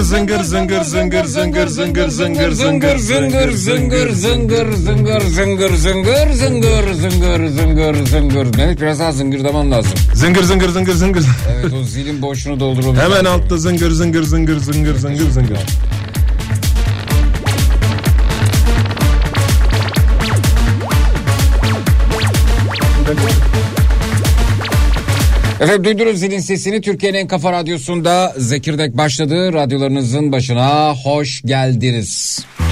Zıngır zıngır zıngır zıngır zıngır zıngır zıngır zıngır zıngır zıngır zıngır zıngır zıngır zıngır zıngır zıngır zıngır zıngır Mehmet biraz daha zıngırdaman lazım. Zıngır zıngır zıngır zıngır. Evet o zilin boşluğunu dolduralım. Hemen altta zıngır zıngır zıngır zıngır zıngır zıngır. Efendim duydunuz zilin sesini Türkiye'nin en kafa radyosunda Zekirdek başladı. Radyolarınızın başına hoş geldiniz. Ankara'nın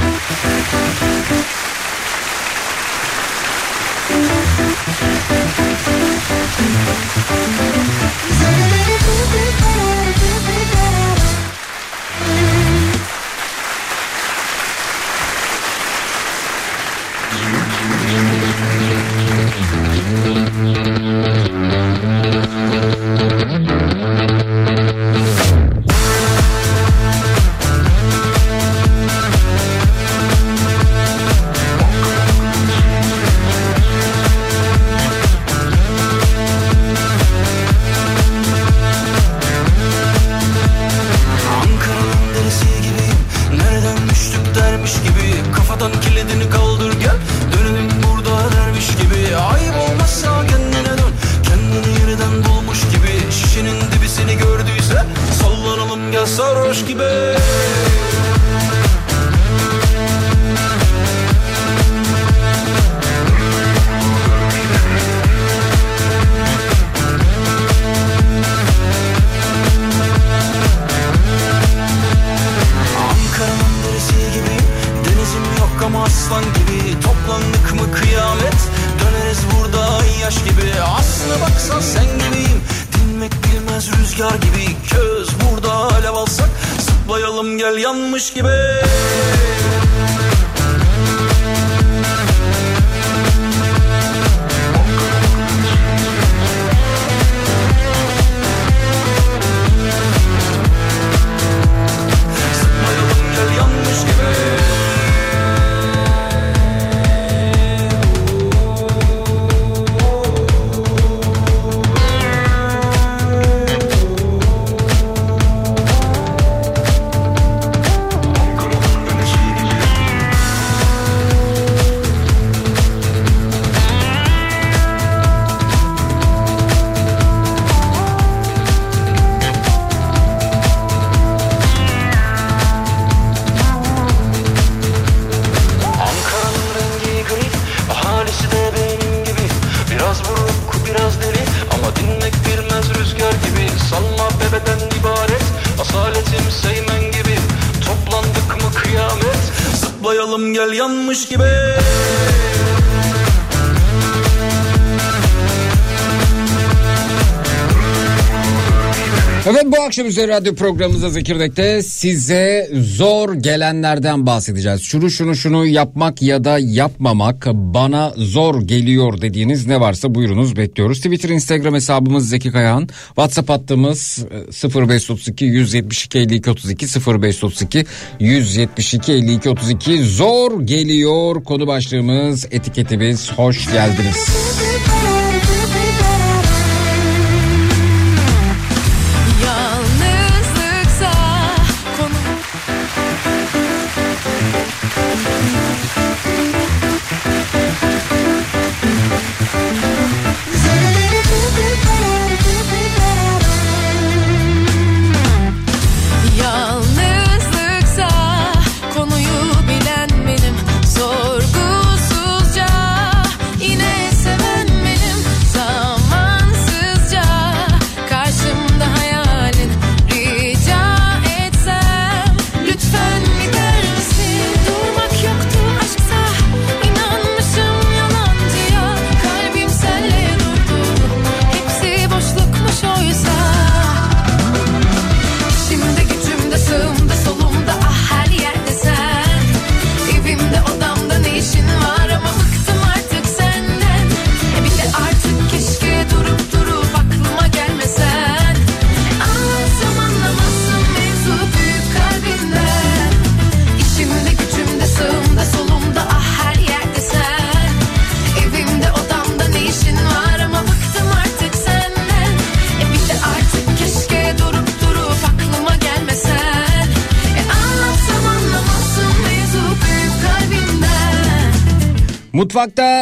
Evet bu akşam üzeri radyo programımızda Zekirdek'te size zor gelenlerden bahsedeceğiz. Şunu şunu şunu yapmak ya da yapmamak bana zor geliyor dediğiniz ne varsa buyurunuz bekliyoruz. Twitter Instagram hesabımız Zeki Kayağan. WhatsApp hattımız e, 0532 172 52 32 0532 172 52 32 zor geliyor konu başlığımız etiketimiz hoş geldiniz.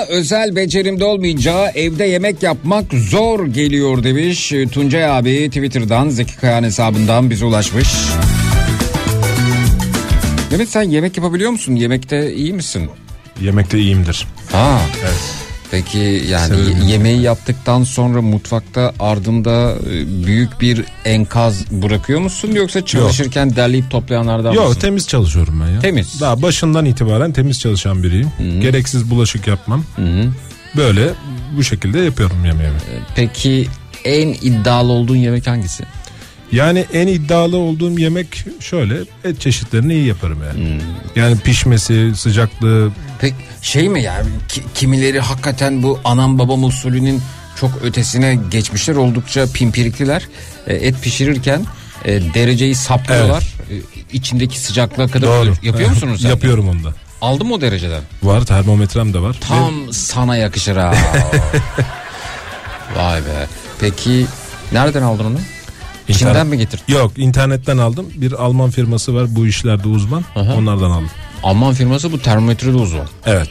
Özel becerimde olmayınca evde yemek yapmak zor geliyor demiş. Tuncay abi Twitter'dan Zeki Kayan hesabından bize ulaşmış. Mehmet sen yemek yapabiliyor musun? Yemekte iyi misin? Yemekte iyiyimdir. Ha. Evet. Peki yani Severim. yemeği yaptıktan sonra mutfakta ardında e, büyük bir enkaz bırakıyor musun yoksa çalışırken derleyip toplayanlardan Yok mısın? temiz çalışıyorum ben ya. Temiz. Daha başından itibaren temiz çalışan biriyim. Gereksiz bulaşık yapmam. Böyle bu şekilde yapıyorum yemeğimi. Peki en iddialı olduğun yemek hangisi? Yani en iddialı olduğum yemek şöyle et çeşitlerini iyi yaparım yani. Yani pişmesi, sıcaklığı Pek şey mi yani ki- kimileri hakikaten bu anam babam usulünün çok ötesine geçmişler oldukça pimpirikliler. E, et pişirirken e, dereceyi saplıyorlar. E, içindeki sıcaklığa kadar doğru. Yapıyor musunuz sen? Yapıyorum onu da. Aldın mı o dereceden? Var termometrem de var. Tam sana yakışır ha. Vay be. Peki nereden aldın onu? Çin'den İnternet- mi getirdin? Yok internetten aldım. Bir Alman firması var bu işlerde uzman. Aha. Onlardan aldım. Alman firması bu termometrede uzman. Evet.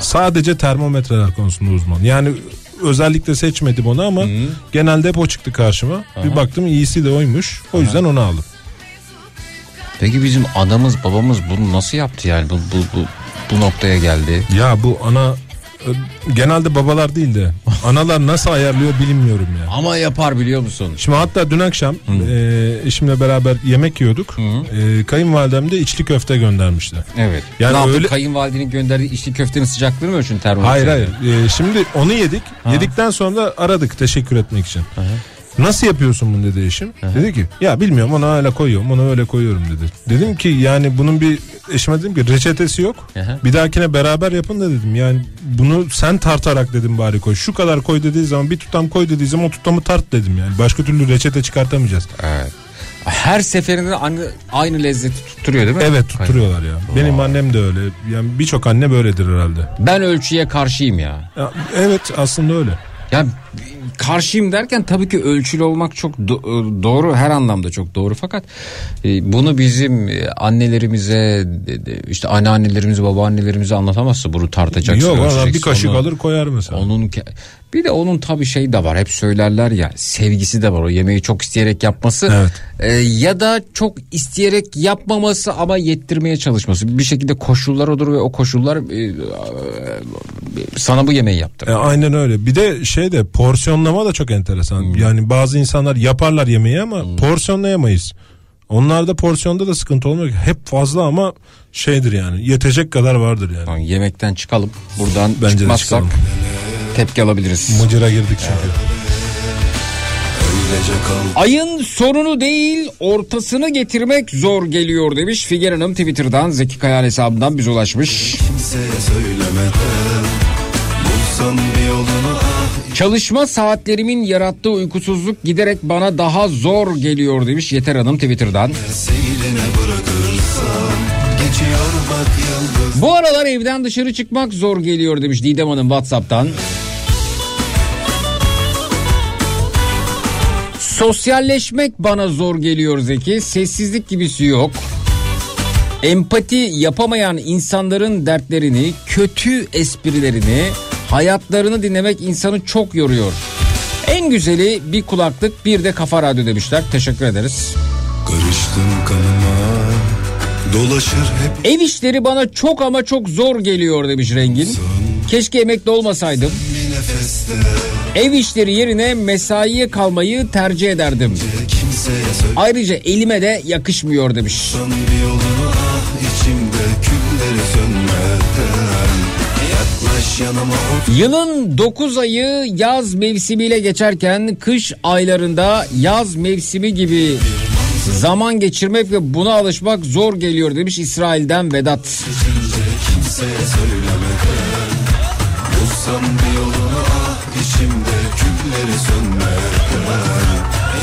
Sadece termometreler konusunda uzman. Yani özellikle seçmedim onu ama genelde hep o çıktı karşıma. Bir baktım iyisi de oymuş. O yüzden onu aldım. Peki bizim anamız babamız bunu nasıl yaptı yani bu bu bu, bu noktaya geldi? Ya bu ana genelde babalar değil de analar nasıl ayarlıyor bilmiyorum ya. Ama yapar biliyor musun? Şimdi hatta dün akşam e, eşimle beraber yemek yiyorduk. E, kayınvalidem de içli köfte göndermişti. Evet. Yani ne öyle- Kayınvalidenin gönderdiği içli köftenin sıcaklığını mı ölçün termometre? Hayır hayır. E, şimdi onu yedik. Yedikten sonra aradık teşekkür etmek için. Nasıl yapıyorsun bunu dedi eşim. Dedi ki ya bilmiyorum onu öyle koyuyorum onu öyle koyuyorum dedi. Dedim ki yani bunun bir eşime dedim ki reçetesi yok. Aha. Bir dahakine beraber yapın da dedim. Yani bunu sen tartarak dedim bari koy. Şu kadar koy dediği zaman bir tutam koy dediği zaman o tutamı tart dedim yani. Başka türlü reçete çıkartamayacağız. Evet. Her seferinde aynı, aynı lezzeti tutturuyor değil mi? Evet tutturuyorlar ya. Benim annem de öyle. Yani birçok anne böyledir herhalde. Ben ölçüye karşıyım ya. Ya, evet aslında öyle. Ya karşıyım derken tabii ki ölçülü olmak çok do- doğru her anlamda çok doğru fakat e, bunu bizim e, annelerimize işte anneannelerimize babaannelerimize anlatamazsın bunu tartacaksın Yok valla bir kaşık onu- alır koyar mesela. Onun bir de onun tabii şey de var hep söylerler ya sevgisi de var o yemeği çok isteyerek yapması Evet. E, ya da çok isteyerek yapmaması ama yettirmeye çalışması bir şekilde koşullar odur ve o koşullar e, e, sana bu yemeği yaptır. E, aynen öyle. Bir de şey de porsiyonlama da çok enteresan. Yani bazı insanlar yaparlar yemeği ama porsiyonlayamayız. Onlarda porsiyonda da sıkıntı olmuyor. Hep fazla ama şeydir yani. Yetecek kadar vardır yani. Tamam, yemekten çıkalım. Buradan Bence de çıkmazsak çıkalım. tepki alabiliriz. Mıcıra girdik çünkü. Ayın sonunu değil ortasını getirmek zor geliyor demiş Figen Hanım Twitter'dan Zeki Kayan hesabından bize ulaşmış. Kimseye söylemeden Bulsam bir yolunu Çalışma saatlerimin yarattığı uykusuzluk giderek bana daha zor geliyor demiş Yeter Hanım Twitter'dan. Bu aralar evden dışarı çıkmak zor geliyor demiş Didem Hanım Whatsapp'tan. Sosyalleşmek bana zor geliyor Zeki. Sessizlik gibisi yok. Empati yapamayan insanların dertlerini, kötü esprilerini, hayatlarını dinlemek insanı çok yoruyor. En güzeli bir kulaklık bir de kafa radyo demişler. Teşekkür ederiz. Karıştın kanıma Dolaşır hep Ev işleri bana çok ama çok zor geliyor demiş Rengin. Keşke emekli olmasaydım. Ev işleri yerine mesaiye kalmayı tercih ederdim. Ayrıca elime de yakışmıyor demiş. bir yolunu ah içimde külleri sönmeden Yılın 9 ayı yaz mevsimiyle geçerken kış aylarında yaz mevsimi gibi zaman geçirmek ve buna alışmak zor geliyor demiş İsrail'den Vedat. ah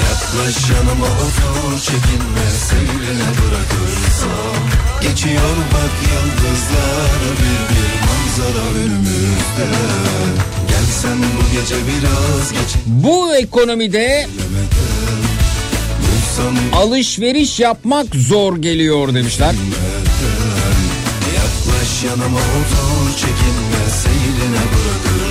Yaklaş yanıma otur çekinme seyrine bırakırsam. Geçiyor bak yıldızlar bir bir manzara önümüzde. Gelsen bu gece biraz geç. Bu ekonomide alışveriş yapmak zor geliyor demişler. Yaklaş yanıma otur çekinme seyrine bırakırsam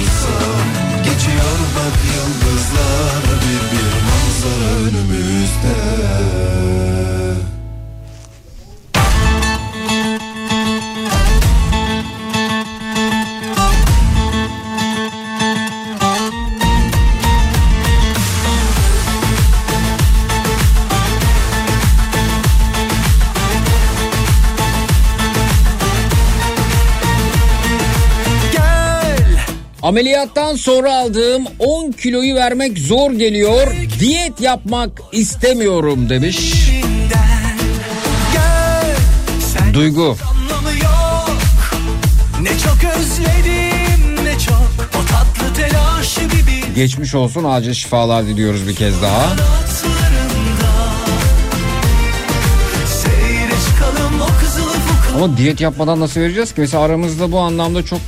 Ameliyattan sonra aldığım 10 kiloyu vermek zor geliyor. Diyet yapmak istemiyorum demiş. Duygu. Ne çok özledim ne çok O tatlı telaşı gibi Geçmiş olsun acil şifalar diliyoruz bir kez daha. Ama diyet yapmadan nasıl vereceğiz ki? Mesela aramızda bu anlamda çok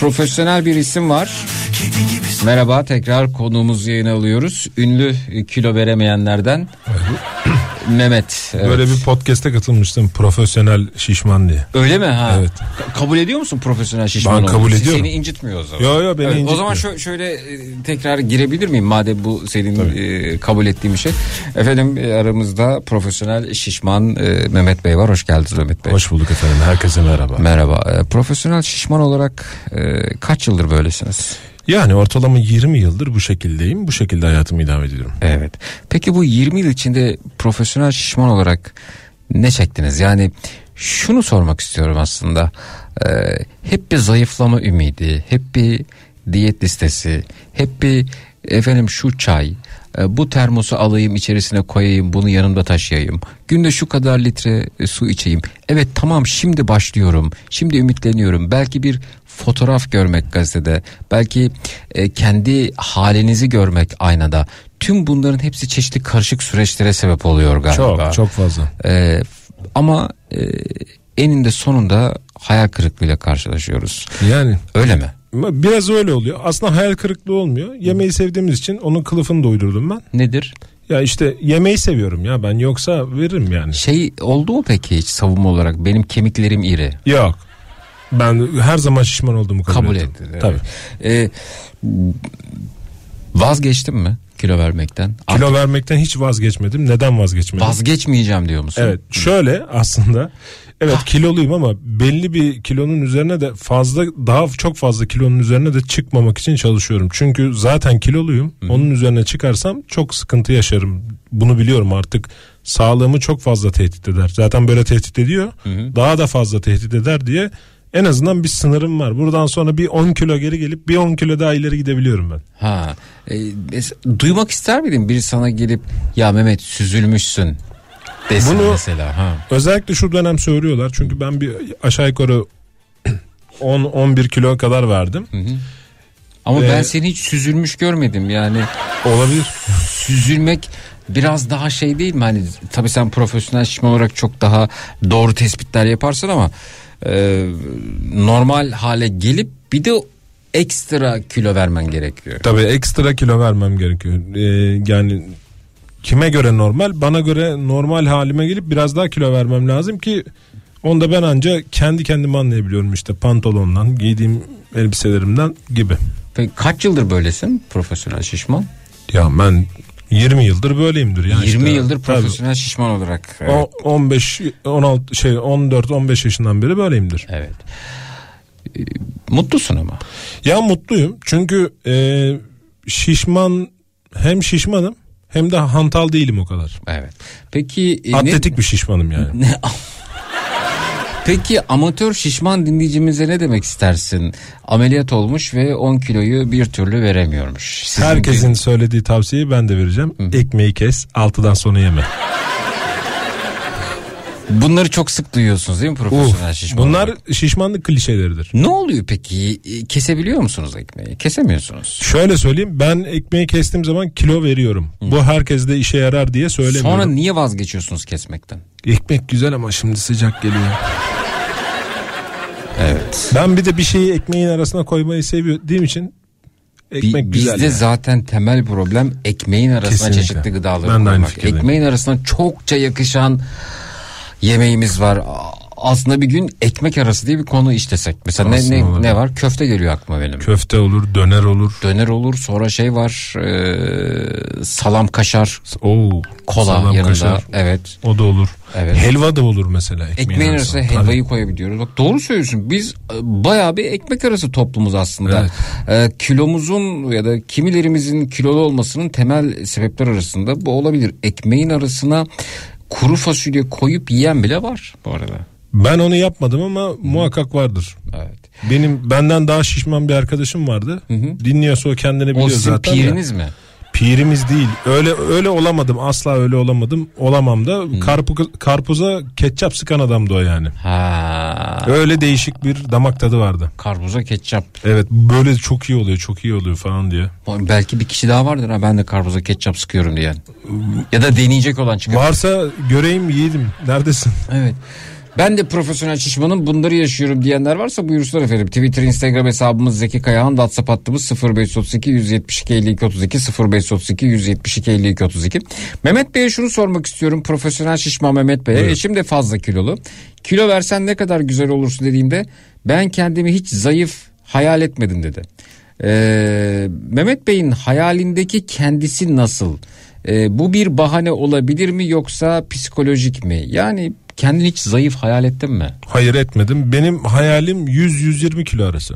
profesyonel bir isim var. Merhaba tekrar konuğumuzu yayına alıyoruz. Ünlü kilo veremeyenlerden Mehmet. Evet. Böyle bir podcast'e katılmıştım profesyonel şişman diye. Öyle mi ha? Evet. Ka- kabul ediyor musun profesyonel şişman Ben kabul ediyorum. Seni incitmiyor o zaman. Yo, yo, beni O incitmiyor. zaman şö- şöyle e, tekrar girebilir miyim madem bu senin e, kabul ettiğin bir şey. Efendim e, aramızda profesyonel şişman e, Mehmet Bey var. Hoş geldiniz Mehmet Bey. Hoş bulduk efendim. Herkese merhaba. Merhaba. E, profesyonel şişman olarak e, kaç yıldır böylesiniz? Yani ortalama 20 yıldır bu şekildeyim. Bu şekilde hayatımı idame ediyorum. Evet. Peki bu 20 yıl içinde profesyonel şişman olarak ne çektiniz? Yani şunu sormak istiyorum aslında. Ee, hep bir zayıflama ümidi, hep bir diyet listesi, hep bir efendim şu çay, e, bu termosu alayım içerisine koyayım bunu yanımda taşıyayım. Günde şu kadar litre e, su içeyim. Evet tamam şimdi başlıyorum. Şimdi ümitleniyorum. Belki bir fotoğraf görmek gazetede. Belki e, kendi halinizi görmek aynada. Tüm bunların hepsi çeşitli karışık süreçlere sebep oluyor galiba. Çok çok fazla. E, ama e, eninde sonunda hayal kırıklığıyla karşılaşıyoruz. Yani Öyle mi? biraz öyle oluyor. Aslında hayal kırıklığı olmuyor. Yemeği sevdiğimiz için onun kılıfını doydurdum ben. Nedir? Ya işte yemeği seviyorum ya ben yoksa veririm yani. Şey oldu mu peki hiç savunma olarak benim kemiklerim iri? Yok. Ben her zaman şişman olduğumu kabul, Kabul ettim. etti. evet. Tabii. E, vazgeçtin mi kilo vermekten? Kilo vermekten hiç vazgeçmedim. Neden vazgeçmedim? Vazgeçmeyeceğim diyor musun? Evet şöyle aslında evet kiloluyum ama belli bir kilonun üzerine de fazla daha çok fazla kilonun üzerine de çıkmamak için çalışıyorum. Çünkü zaten kiloluyum. Onun üzerine çıkarsam çok sıkıntı yaşarım. Bunu biliyorum artık sağlığımı çok fazla tehdit eder. Zaten böyle tehdit ediyor. Daha da fazla tehdit eder diye en azından bir sınırım var. Buradan sonra bir 10 kilo geri gelip bir 10 kilo daha ileri gidebiliyorum ben. Ha, e, duymak ister miydin biri sana gelip ya Mehmet süzülmüşsün desin Bunu- mesela. Ha. Özellikle şu dönem söylüyorlar. Çünkü ben bir aşağı yukarı 10-11 kilo kadar verdim. Ama Ee, ben seni hiç süzülmüş görmedim yani Olabilir. süzülmek biraz daha şey değil mi hani tabii sen profesyonel şişman olarak çok daha doğru tespitler yaparsın ama e, normal hale gelip bir de ekstra kilo vermen gerekiyor. Tabii ekstra kilo vermem gerekiyor. Ee, yani kime göre normal? Bana göre normal halime gelip biraz daha kilo vermem lazım ki onda ben anca kendi kendime anlayabiliyorum işte pantolondan, giydiğim elbiselerimden gibi. Peki kaç yıldır böylesin profesyonel şişman? Ya ben 20 yıldır böyleyimdir ya. 20 işte. yıldır Tabii. profesyonel şişman olarak. Evet. O 15 16 şey 14 15 yaşından beri böyleyimdir. evet. E, Mutlusun ama. Ya mutluyum çünkü e, şişman hem şişmanım hem de hantal değilim o kadar. Evet. Peki e, ne- Atletik bir şişmanım yani. Ne- Peki amatör şişman dinleyicimize ne demek istersin? Ameliyat olmuş ve 10 kiloyu bir türlü veremiyormuş. Sizin Herkesin söylediği tavsiyeyi ben de vereceğim. Ekmeği kes, altıdan sonra yeme. Bunları çok sık duyuyorsunuz değil mi profesyonel Uf, şişman? bunlar şişmanlık klişeleridir. Ne oluyor peki? E, Kesebiliyor musunuz ekmeği? Kesemiyorsunuz. Şöyle söyleyeyim ben ekmeği kestiğim zaman kilo veriyorum. Bu herkeste işe yarar diye söylemiyorum. Sonra niye vazgeçiyorsunuz kesmekten? Ekmek güzel ama şimdi sıcak geliyor. Evet. Ben bir de bir şeyi ekmeğin arasına koymayı seviyorum için ekmek Bi- güzel. Bizde yani. zaten temel problem ekmeğin arasına Kesinlikle. çeşitli gıdaları Ben de koymak. Ekmeğin arasına çokça yakışan yemeğimiz var. Aslında bir gün ekmek arası diye bir konu işlesek. Mesela ne, Aslında ne, olabilir. ne var? Köfte geliyor aklıma benim. Köfte olur, döner olur. Döner olur sonra şey var e, salam kaşar Oo, kola salam, yanında kaşar. evet. O da olur. Evet. Helva da olur mesela. Ekmeğin, Ekmeğin arasına arasına. helvayı koyabiliyoruz. Bak doğru söylüyorsun. Biz e, bayağı bir ekmek arası toplumuz aslında. E, kilomuzun ya da kimilerimizin kilolu olmasının temel sebepler arasında bu olabilir. Ekmeğin arasına kuru fasulye koyup yiyen bile var bu arada. Ben onu yapmadım ama muhakkak vardır. Evet. Benim benden daha şişman bir arkadaşım vardı. Dinliyorsa o kendini biliyor O sizin zaten. piriniz mi? Pirimiz değil. Öyle öyle olamadım. Asla öyle olamadım. Olamam da. Karpu- karpuza ketçap sıkan adamdı o yani. Ha. Öyle değişik bir damak tadı vardı. Karpuza ketçap. Evet böyle çok iyi oluyor çok iyi oluyor falan diye. Belki bir kişi daha vardır ha ben de karpuza ketçap sıkıyorum diyen. Ya da deneyecek olan çıkar. Varsa göreyim yiyelim. Neredesin? Evet. Ben de profesyonel şişmanım bunları yaşıyorum diyenler varsa buyursunlar efendim. Twitter, Instagram hesabımız Zeki Kayahan, WhatsApp hattımız 0532 172 52 32 0532 172 52 32. Mehmet Bey'e şunu sormak istiyorum. Profesyonel şişman Mehmet Bey'e. Buyurun. Eşim de fazla kilolu. Kilo versen ne kadar güzel olursun dediğimde ben kendimi hiç zayıf hayal etmedim dedi. Ee, Mehmet Bey'in hayalindeki kendisi nasıl? Ee, bu bir bahane olabilir mi yoksa psikolojik mi? Yani kendini hiç zayıf hayal ettin mi? Hayır etmedim. Benim hayalim 100-120 kilo arası.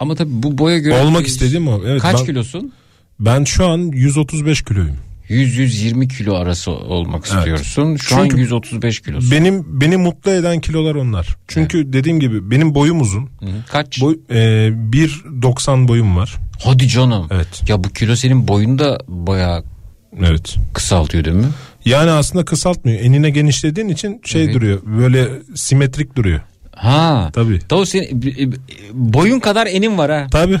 Ama tabii bu boya göre... Olmak istediğim o. Evet, Kaç ben, kilosun? Ben şu an 135 kiloyum. 100-120 kilo arası olmak Evet. istiyorsun. Şu Çünkü an 135 kilosun. Benim beni mutlu eden kilolar onlar. Çünkü dediğim gibi benim boyum uzun. Hı, Kaç? Boy, e, 1.90 boyum var. Hadi canım. Evet. Ya bu kilo senin boyunu da bayağı Evet. kısaltıyor değil mi? Yani aslında kısaltmıyor. Enine genişlediğin için şey Evet. duruyor. Böyle simetrik duruyor. Ha. Tabii. Tabii senin b- b- boyun kadar enin var ha. Tabii.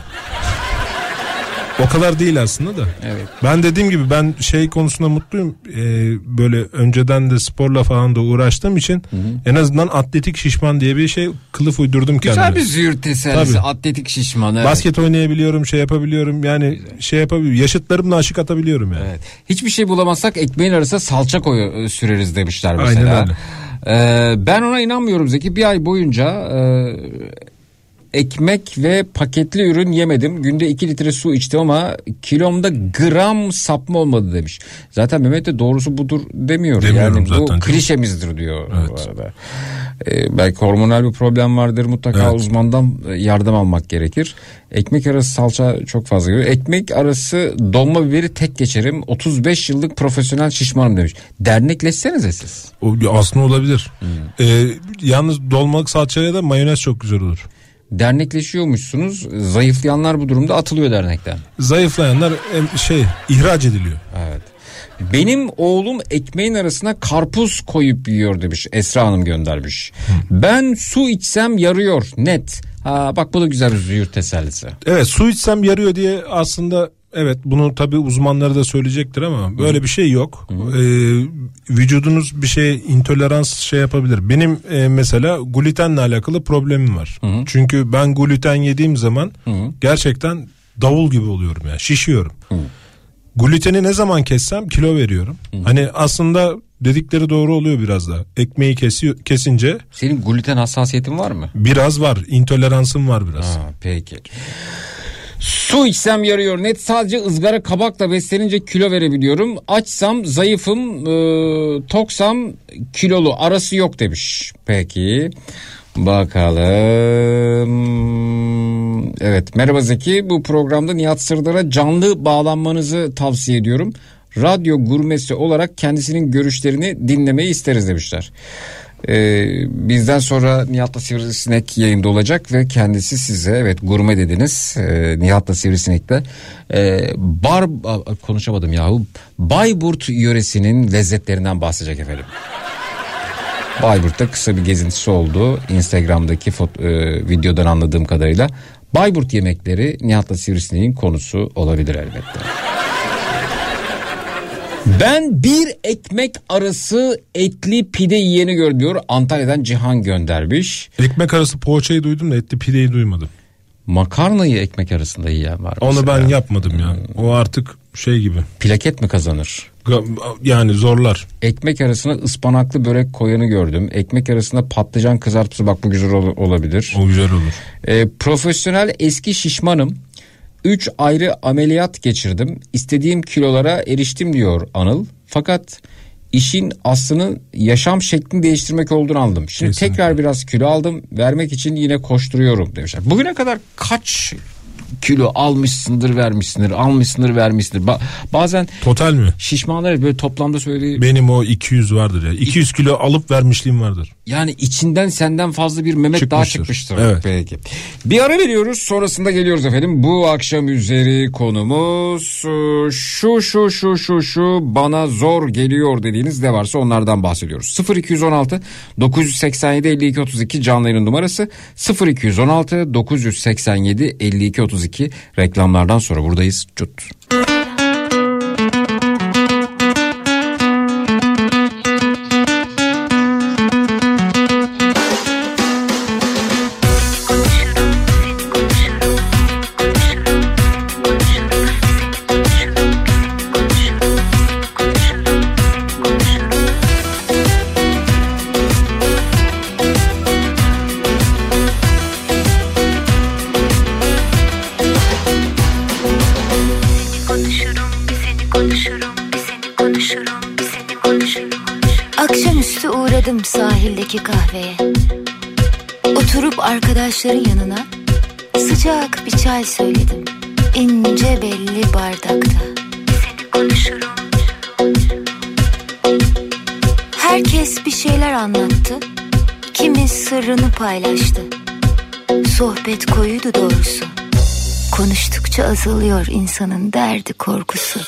O kadar değil aslında da. Evet. Ben dediğim gibi ben şey konusunda mutluyum. Ee, böyle önceden de sporla falan da uğraştığım için en azından atletik şişman diye bir şey kılıf uydurdum Güzel kendime. bir züğürt tesellisi. Atletik şişman. Evet. Basket oynayabiliyorum, şey yapabiliyorum. Yani şey yapabiliyorum. Yaşıtlarımla aşık atabiliyorum yani. Evet. Hiçbir şey bulamazsak ekmeğin arasına salça koyu e, süreriz demişler Aynen mesela. öyle. Ee, ben ona inanmıyorum Zeki. Bir ay boyunca e, ekmek ve paketli ürün yemedim. Günde 2 litre su içtim ama kilomda gram sapma olmadı demiş. Zaten Mehmet de doğrusu budur demiyor. Demiyorum yani zaten bu klişemizdir diyor bu Evet. arada. Ee, belki hormonal bir problem vardır. Mutlaka Evet. uzmandan e, yardım almak gerekir. Ekmek arası salça çok fazla geliyor. Ekmek arası dolma biberi tek geçerim. 35 yıllık profesyonel şişmanım demiş. Dernekleşsenize siz. O aslında olabilir. Hmm. Ee, yalnız dolmalık salçaya da mayonez çok güzel olur. Dernekleşiyormuşsunuz. Zayıflayanlar bu durumda atılıyor dernekten. Zayıflayanlar şey ihraç ediliyor. Evet. Benim oğlum ekmeğin arasına karpuz koyup yiyor demiş. Esra Hanım göndermiş. Ben su içsem yarıyor net. Ha bak bu da güzel bir züğürt tesellisi. Evet su içsem yarıyor diye aslında evet bunu tabi uzmanları da söyleyecektir ama böyle bir şey yok. Ee, vücudunuz bir şeye intolerans şey yapabilir. Benim e, mesela glutenle alakalı problemim var. Çünkü ben gluten yediğim zaman gerçekten davul gibi oluyorum yani şişiyorum. Gluteni ne zaman kessem kilo veriyorum. Hani aslında dedikleri doğru oluyor biraz da. Ekmeği kesiyor, kesince Senin gluten hassasiyetin var mı? biraz var. intoleransım var biraz. Ha, peki. Su içsem yarıyor. Net sadece ızgara kabakla beslenince kilo verebiliyorum. Açsam zayıfım, e, toksam kilolu. Arası yok demiş. Peki. Bakalım. Evet merhaba Zeki. Bu programda Nihat Sırdar'a canlı bağlanmanızı tavsiye ediyorum. Radyo gurmesi olarak kendisinin görüşlerini dinlemeyi isteriz demişler. Ee, bizden sonra Nihat'la Sivrisinek yayında olacak ve kendisi size evet gurme dediniz ee, Nihat'la Sivrisinek'te ee, bar konuşamadım yahu Bayburt yöresinin lezzetlerinden bahsedecek efendim. Bayburt'ta kısa bir gezintisi oldu. Instagram'daki fot- e, videodan anladığım kadarıyla. Bayburt yemekleri Nihat'la Sivrisinek'in konusu olabilir elbette. Ben bir ekmek arası etli pide yiyeni gör diyor. Antalya'dan Cihan göndermiş. Ekmek arası poğaçayı duydum da etli pideyi duymadım. Makarnayı ekmek arasında yiyen var. Onu mesela. ben yapmadım ya. O artık şey gibi. Plaket mi kazanır? Yani zorlar. Ekmek arasına ıspanaklı börek koyanı gördüm. Ekmek arasına patlıcan kızartması bak bu güzel ol- olabilir. O güzel olur. Ee, profesyonel eski şişmanım. 3 ayrı ameliyat geçirdim. İstediğim kilolara eriştim diyor Anıl. Fakat işin aslının yaşam şeklini değiştirmek olduğunu aldım. Şimdi Kesinlikle. tekrar biraz kilo aldım. Vermek için yine koşturuyorum demişler. Bugüne kadar kaç kilo almışsındır vermişsindir almışsındır vermişsindir. Ba- bazen Total mi? şişmanlar böyle toplamda söylediği Benim o 200 vardır ya. 200 kilo alıp vermişliğim vardır. Yani içinden senden fazla bir Mehmet daha Çıkmıştır. çıkmıştır. Evet. Peki. Bir ara veriyoruz sonrasında geliyoruz efendim. Bu akşam üzeri konumuz e, şu şu şu şu şu bana zor geliyor dediğiniz ne varsa onlardan bahsediyoruz. 0216 987 52 32 canlı yayın numarası 0216 987 52 32 reklamlardan sonra buradayız. Cut. Arkadaşların yanına sıcak bir çay söyledim. İnce belli bardakta. Seni konuşurum. Herkes bir şeyler anlattı. Kimi sırrını paylaştı. Sohbet koyuydu doğrusu. Konuştukça azalıyor insanın derdi korkusu.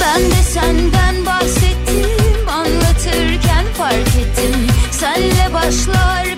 Ben de senden bahsettim anlatırken fark ettim. Senle başlar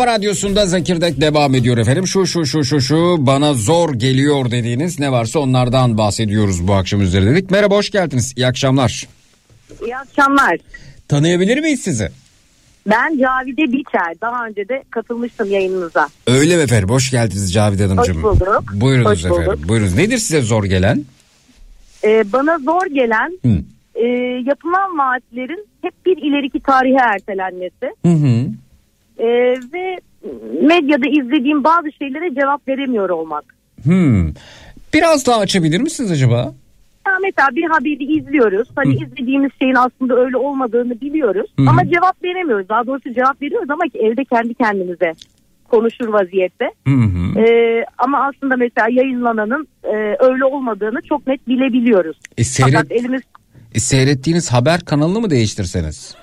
kafa radyosunda Zekirdek devam ediyor efendim. Şu şu şu şu şu bana zor geliyor dediğiniz ne varsa onlardan bahsediyoruz bu akşam üzeri dedik. Merhaba hoş geldiniz. İyi akşamlar. İyi akşamlar. Tanıyabilir miyiz sizi? Ben Cavide Biçer. Daha önce de katılmıştım yayınınıza. Öyle mi efendim? Hoş geldiniz Cavide Hanımcığım. Hoş bulduk. Buyurunuz Hoş bulduk. efendim. Buyurunuz. Nedir size zor gelen? Ee, bana zor gelen Hı. e, yapılan vaatlerin hep bir ileriki tarihe ertelenmesi. Hı hı. Ee, ve medyada izlediğim bazı şeylere cevap veremiyor olmak. Hmm. Biraz daha açabilir misiniz acaba? Ya mesela bir haberi izliyoruz. Hani izlediğimiz şeyin aslında öyle olmadığını biliyoruz. Hı hı. Ama cevap veremiyoruz. Daha doğrusu cevap veriyoruz ama ki evde kendi kendimize konuşur vaziyette. Hı hı. Ee, ama aslında mesela yayınlananın e, öyle olmadığını çok net bilebiliyoruz. E, seyret, Fakat elimiz e, seyrettiğiniz haber kanalını mı değiştirseniz?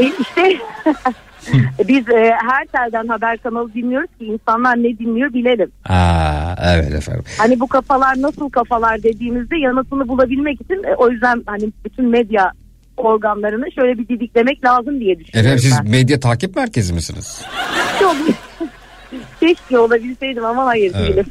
e, işte biz e, her telden haber kanalı dinliyoruz ki insanlar ne dinliyor bilelim. Aa, evet efendim. Hani bu kafalar nasıl kafalar dediğimizde yanıtını bulabilmek için e, o yüzden hani bütün medya organlarını şöyle bir didiklemek lazım diye düşünüyorum Efendim siz ben. medya takip merkezi misiniz? Çok- Keşke olabilseydim ama hayır Evet. değilim.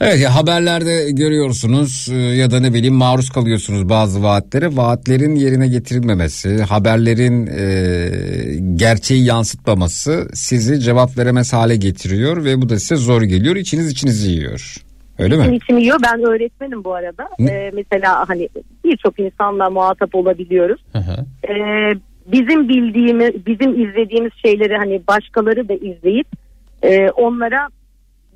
Evet ya haberlerde görüyorsunuz e, ya da ne bileyim maruz kalıyorsunuz bazı vaatlere. Vaatlerin yerine getirilmemesi, haberlerin e, gerçeği yansıtmaması sizi cevap veremez hale getiriyor ve bu da size zor geliyor. İçiniz içinizi yiyor. Öyle mi? İçim yiyor. Ben öğretmenim bu arada. Ne? Ee, mesela hani birçok insanla muhatap olabiliyoruz. Hı hı. Ee, bizim bildiğimiz, bizim izlediğimiz şeyleri hani başkaları da izleyip e, onlara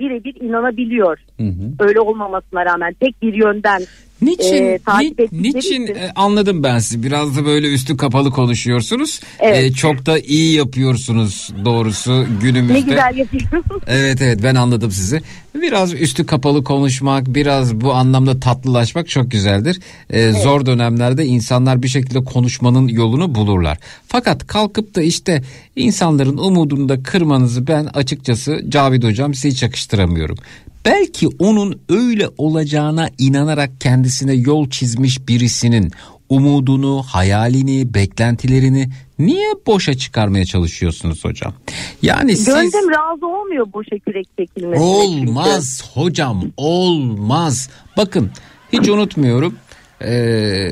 birebir inanabiliyor. Hı hı. Öyle olmamasına rağmen tek bir yönden Niçin, e, takip ni- niçin için- e, anladım ben sizi biraz da böyle üstü kapalı konuşuyorsunuz. Evet. E, çok da iyi yapıyorsunuz doğrusu günümüzde. ne güzel yapıyorsun. Evet evet ben anladım sizi. Biraz üstü kapalı konuşmak, biraz bu anlamda tatlılaşmak çok güzeldir. Ee, Zor dönemlerde insanlar bir şekilde konuşmanın yolunu bulurlar. Fakat kalkıp da işte insanların umudunu da kırmanızı ben açıkçası Cavid Hocam size hiç yakıştıramıyorum. Belki onun öyle olacağına inanarak kendisine yol çizmiş birisinin umudunu, hayalini, beklentilerini niye boşa çıkarmaya çalışıyorsunuz hocam? Yani siz... Gönlüm razı olmuyor boşa kürek çekilmesine. Olmaz hocam olmaz. Bakın hiç unutmuyorum. Ee,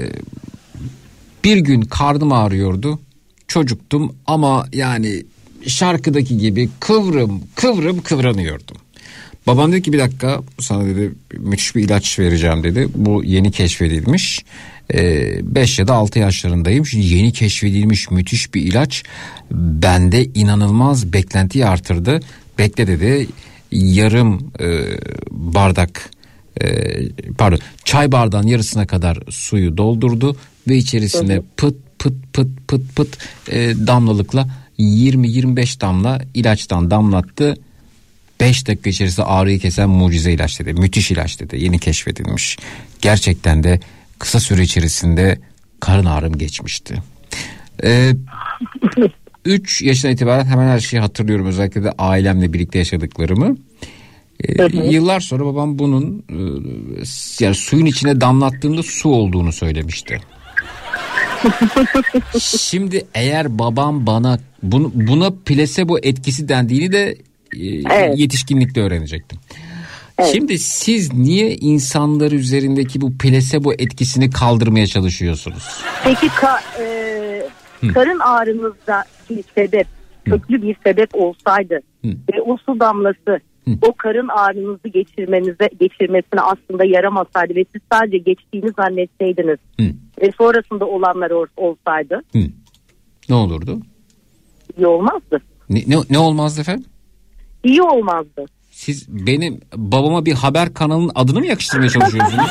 bir gün karnım ağrıyordu. Çocuktum ama yani şarkıdaki gibi kıvrım kıvrım kıvranıyordum. Babam dedi ki bir dakika sana dedi müthiş bir ilaç vereceğim dedi. Bu yeni keşfedilmiş. 5 ya da 6 yaşlarındayım. Şimdi yeni keşfedilmiş müthiş bir ilaç bende inanılmaz beklentiyi artırdı. Bekle dedi yarım e, bardak e, pardon çay bardağın yarısına kadar suyu doldurdu ve içerisine pıt pıt pıt pıt pıt e, damlalıkla 20-25 damla ilaçtan damlattı. 5 dakika içerisinde ağrıyı kesen mucize ilaç dedi. Müthiş ilaç dedi. Yeni keşfedilmiş. Gerçekten de kısa süre içerisinde karın ağrım geçmişti. Ee, 3 yaşından itibaren hemen her şeyi hatırlıyorum. Özellikle de ailemle birlikte yaşadıklarımı. Ee, yıllar sonra babam bunun e, yani suyun içine damlattığında su olduğunu söylemişti. Şimdi eğer babam bana bunu, buna plasebo etkisi dendiğini de Evet. yetişkinlikte öğrenecektim. Şimdi siz niye insanlar üzerindeki bu plasebo etkisini kaldırmaya çalışıyorsunuz? Peki ka- e, karın ağrınızda bir sebep, köklü bir sebep olsaydı Hı. ve o su damlası o karın ağrınızı geçirmenize geçirmesine aslında yaramasaydı ve siz sadece geçtiğini zannetseydiniz Hı. ve sonrasında olanlar ol- olsaydı Hı. Ne olurdu? iyi olmazdı. Ne, ne, ne olmazdı efendim? İyi olmazdı. Siz benim babama bir haber kanalının adını mı yakıştırmaya çalışıyorsunuz?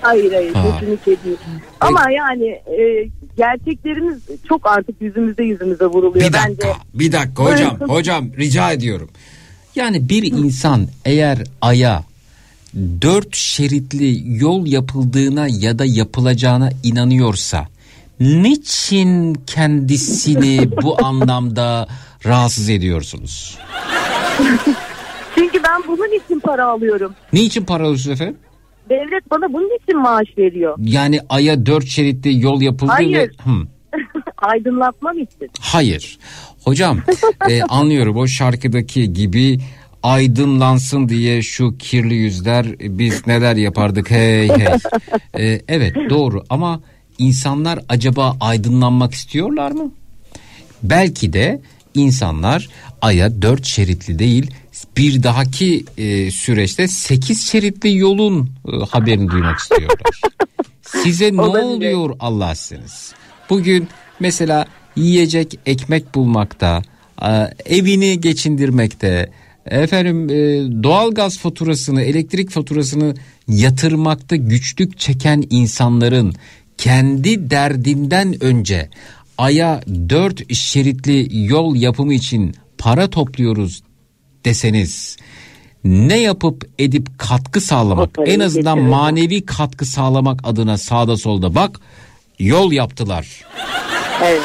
Hayır hayır Ha. kesinlikle değil. Ama yani e, gerçeklerimiz çok artık yüzümüze yüzümüze vuruluyor. bir dakika, Bence bir dakika hocam, hocam rica ediyorum. Yani bir insan eğer aya dört şeritli yol yapıldığına ya da yapılacağına inanıyorsa niçin kendisini bu anlamda rahatsız ediyorsunuz? çünkü ben bunun için para alıyorum. Niçin para alıyorsunuz efendim? Devlet bana bunun için maaş veriyor. Yani aya dört şeritli yol yapıldı ve... Hayır. Hı. Aydınlatmam için. Hayır. Hocam e, anlıyorum o şarkıdaki gibi aydınlansın diye şu kirli yüzler biz neler yapardık hey hey. E, evet doğru ama insanlar acaba aydınlanmak istiyorlar mı? Belki de insanlar aya dört şeritli değil bir dahaki e, süreçte sekiz şeritli yolun e, haberini duymak istiyorlar. Size ne oluyor Allah sizsiniz? Bugün mesela yiyecek ekmek bulmakta, e, evini geçindirmekte, efendim e, doğalgaz faturasını, elektrik faturasını yatırmakta güçlük çeken insanların kendi derdinden önce aya dört şeritli yol yapımı için para topluyoruz deseniz ne yapıp edip katkı sağlamak en azından getirelim. manevi katkı sağlamak adına sağda solda bak yol yaptılar Evet.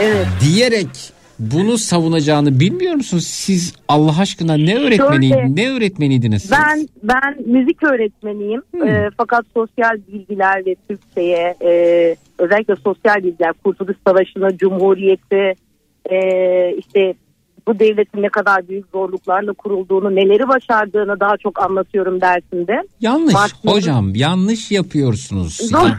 Evet. diyerek bunu savunacağını bilmiyor musunuz? Siz Allah aşkına ne öğretmeni Şöyle, ne öğretmeniydiniz siz? Ben ben müzik öğretmeniyim. Hmm. Ee, fakat sosyal bilgiler ve Türkçe'ye e, özellikle sosyal bilgiler, Kurtuluş Savaşı'nı, Cumhuriyeti, e, işte bu devletin ne kadar büyük zorluklarla kurulduğunu, neleri başardığını daha çok anlatıyorum dersinde. Yanlış Martin- hocam yanlış yapıyorsunuz. Zor. Ya,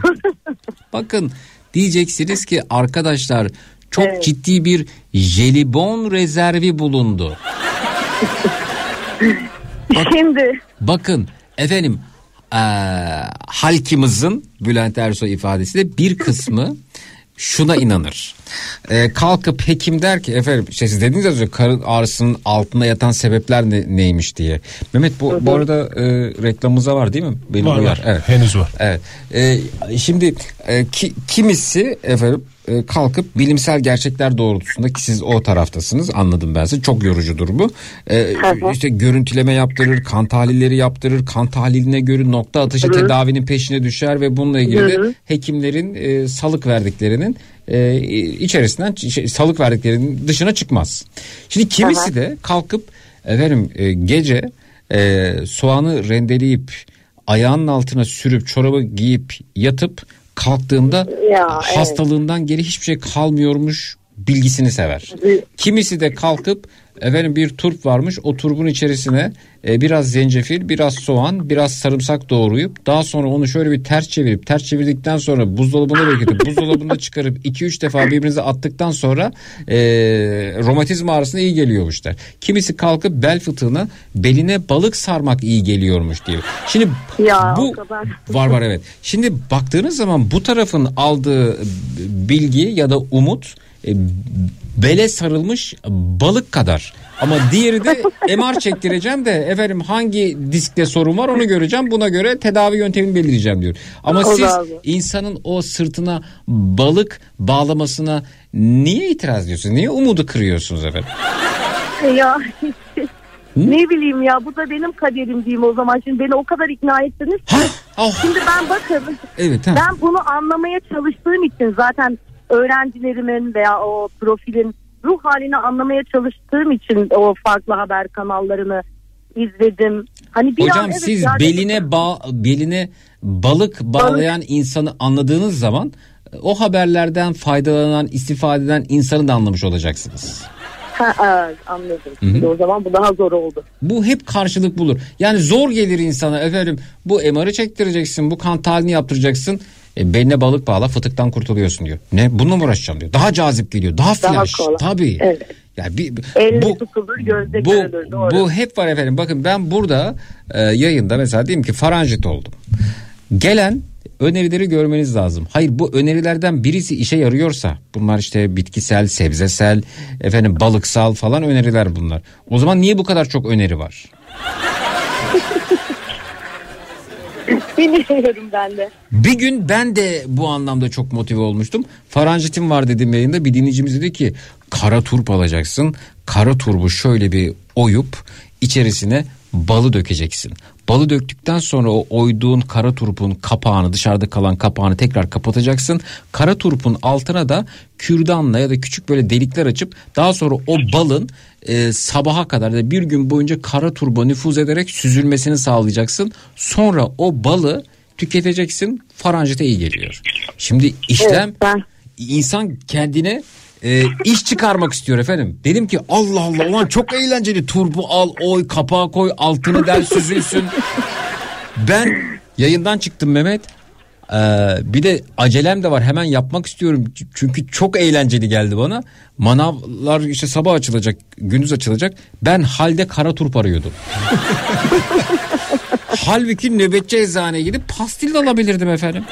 bakın diyeceksiniz ki arkadaşlar çok Evet. ciddi bir jelibon rezervi bulundu. Şimdi Bakın efendim eee halkımızın Bülent Ersoy ifadesiyle bir kısmı şuna inanır. Eee, kalkıp hekim der ki efendim işte siz dediniz ya az önce karın ağrısının altında yatan sebepler ne- neymiş diye. Mehmet bu, bu arada e, reklamımıza var değil mi? Benim Var, var. Evet. Henüz var. Evet. Ee, şimdi e, ki, kimisi efendim e, kalkıp bilimsel gerçekler doğrultusunda ki siz o taraftasınız anladım ben size çok yorucudur bu. Ee, işte görüntüleme yaptırır, kan tahlilleri yaptırır, kan tahliline göre nokta atışı tedavinin peşine düşer ve bununla ilgili de hekimlerin e, salık verdiklerinin e, içerisinden şey, salık verdiklerinin dışına çıkmaz. Şimdi kimisi de kalkıp efendim e, gece e, soğanı rendeleyip ayağının altına sürüp çorabı giyip yatıp kalktığında Ya, evet. hastalığından geri hiçbir şey kalmıyormuş bilgisini sever. Kimisi de kalkıp efendim bir turp varmış o turbun içerisine e, biraz zencefil biraz soğan biraz sarımsak doğrayıp daha sonra onu şöyle bir ters çevirip ters çevirdikten sonra buzdolabında bekletip buzdolabında çıkarıp 2-3 defa birbirinize attıktan sonra e, romatizma ağrısına iyi geliyormuş der. Kimisi kalkıp bel fıtığına beline balık sarmak iyi geliyormuş diyor. Şimdi Ya, bu o kadar. var var evet. Şimdi baktığınız zaman bu tarafın aldığı bilgi ya da umut e, bele sarılmış balık kadar. Ama diğeri de MR çektireceğim de efendim hangi diskte sorun var onu göreceğim. Buna göre tedavi yöntemini belirleyeceğim diyor. Ama O siz abi. insanın o sırtına balık bağlamasına niye itiraz ediyorsunuz? Niye umudu kırıyorsunuz efendim? ya ne bileyim ya bu da benim kaderim diyeyim o zaman. Şimdi beni o kadar ikna ettiniz. ki. Ah, Şimdi ben bakın evet ha. ben bunu anlamaya çalıştığım için zaten öğrencilerimin veya o profilin ruh halini anlamaya çalıştığım için o farklı haber kanallarını izledim. Hani bir Hocam an evet siz ya- beline bağ, beline balık bağlayan insanı anladığınız zaman e, o haberlerden faydalanan, istifade eden insanı da anlamış olacaksınız. Ha, evet, anladım. Şimdi o zaman bu daha zor oldu. Bu hep karşılık bulur. Yani zor gelir insana efendim bu MR'ı çektireceksin, bu kan tahlilini yaptıracaksın. E, beline balık bağla fıtıktan kurtuluyorsun diyor. Ne bununla mı uğraşacağım diyor. Daha cazip geliyor. Daha flash. kolay. Tabii. Evet. Yani bir, Elle bu, tutulur, gözde bu, görülür, doğru. bu hep var efendim. Bakın ben burada e, yayında mesela diyeyim ki faranjit oldum. Gelen önerileri görmeniz lazım. Hayır bu önerilerden birisi işe yarıyorsa bunlar işte bitkisel, sebzesel, efendim balıksal falan öneriler bunlar. O zaman niye bu kadar çok öneri var? Bilmiyorum ben de. Bir gün ben de bu anlamda çok motive olmuştum. Faranjitim var dedim yayında bir dinleyicimiz dedi ki kara turp alacaksın. Kara turbu şöyle bir oyup içerisine balı dökeceksin. Balı döktükten sonra o oyduğun kara turpun kapağını dışarıda kalan kapağını tekrar kapatacaksın. Kara turpun altına da kürdanla ya da küçük böyle delikler açıp daha sonra o balın e, sabaha kadar da bir gün boyunca kara turba nüfuz ederek süzülmesini sağlayacaksın. Sonra o balı tüketeceksin faranjite iyi geliyor. Şimdi işlem Evet, ben- insan kendine e, iş çıkarmak istiyor efendim. Dedim ki Allah Allah ulan çok eğlenceli turbu al oy kapağı koy altını del süzülsün. Ben yayından çıktım Mehmet. Ee, bir de acelem de var hemen yapmak istiyorum çünkü çok eğlenceli geldi bana. Manavlar işte sabah açılacak gündüz açılacak ben halde kara turp arıyordum. Halbuki nöbetçi eczaneye gidip pastil de alabilirdim efendim.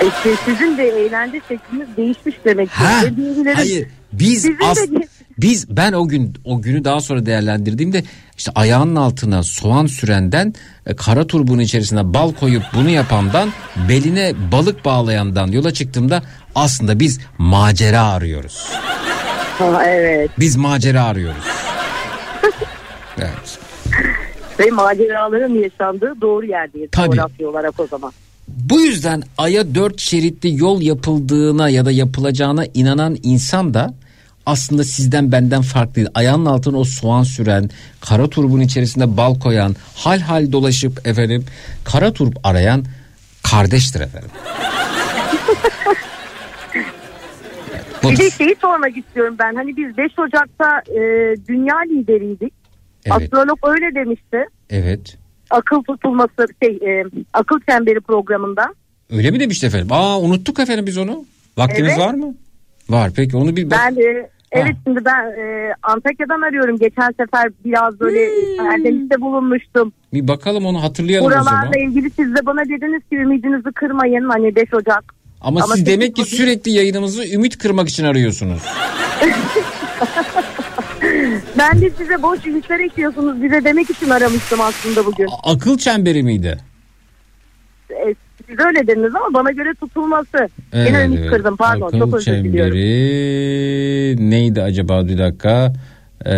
E, şey, sizin de eğlence şekliniz değişmiş demek ki. Ha, diğerleri- hayır biz Sizin de as, bir- biz ben o gün o günü daha sonra değerlendirdiğimde işte ayağının altına soğan sürenden e, kara turbunun içerisine bal koyup bunu yapandan beline balık bağlayandan yola çıktığımda aslında biz macera arıyoruz. Ha, evet. Biz macera arıyoruz. Evet. Ve maceraların yaşandığı doğru yerdeyiz Tabii. coğrafya olarak o zaman. Bu yüzden aya dört şeritli yol yapıldığına ya da yapılacağına inanan insan da aslında sizden benden farklı değil. Ayağının altına o soğan süren, kara turbun içerisinde bal koyan, hal hal dolaşıp efendim kara turp arayan kardeştir efendim. Bir de şeyi sormak istiyorum ben. Hani biz 5 Ocak'ta e, dünya lideriydik. Evet. Astrolog öyle demişti. Evet. Akıl tutulması şey e, akıl çemberi programında. Öyle mi demişti efendim? Aa unuttuk efendim biz onu. Vaktimiz Evet. var mı? Var peki onu bir Ben e, evet şimdi ben e, Antakya'dan arıyorum. Geçen sefer biraz böyle Hmm. Bulunmuştum. bir bakalım onu hatırlayalım o zaman. Buralarla ilgili siz de bana dediniz ki ümidinizi kırmayın. Hani 5 Ocak. Ama, Ama siz demek ki sürekli yayınımızı ümit kırmak için arıyorsunuz. Ben de size boş ümitler ekliyorsunuz. Bize demek için aramıştım aslında bugün. A- Akıl çemberi miydi? E, siz öyle dediniz ama bana göre tutulması. Yine ümit kırdım pardon Akıl çok özür diliyorum. çemberi neydi acaba bir dakika? Ee,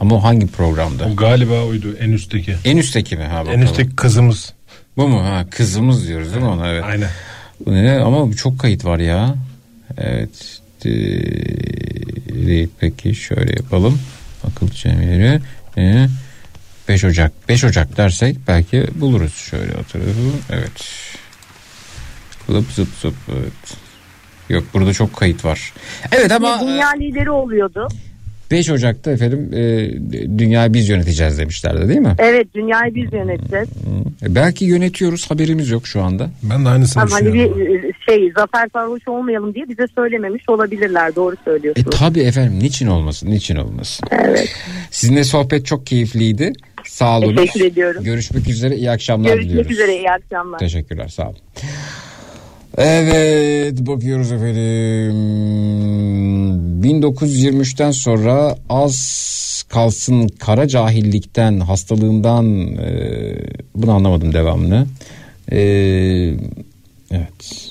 ama o hangi programda? O galiba oydu en üstteki. En üstteki mi? Ha, bakalım. En üstteki kızımız. Bu mu? Ha, kızımız diyoruz değil mi ona? Evet. Aynen. Bu ne? Ama çok kayıt var ya. Evet. Ee, Peki şöyle yapalım. Akıl çemberi. Ee, 5 Ocak. 5 Ocak dersek belki buluruz. Şöyle hatırlayalım. Evet. Zıp zıp zıp. Evet. Yok burada çok kayıt var. Evet ama Dünya lideri oluyordu. 5 Ocak'ta efendim e, dünyayı biz yöneteceğiz demişlerdi değil mi? Evet dünyayı biz yöneteceğiz. E, belki yönetiyoruz haberimiz yok şu anda. Ben de aynısını Ama hani düşünüyorum. bir e, şey zafer sarhoş olmayalım diye bize söylememiş olabilirler. Doğru E söylüyorsunuz. tabi efendim niçin olmasın niçin olmasın. Evet. Sizinle sohbet çok keyifliydi. Sağ olun. Teşekkür ediyorum. Görüşmek üzere iyi akşamlar Görüşmek diliyoruz. üzere iyi akşamlar. Teşekkürler sağ olun. Evet bakıyoruz efendim. 1923'ten sonra az kalsın kara cahillikten hastalığından e, bunu anlamadım devamını. E, evet.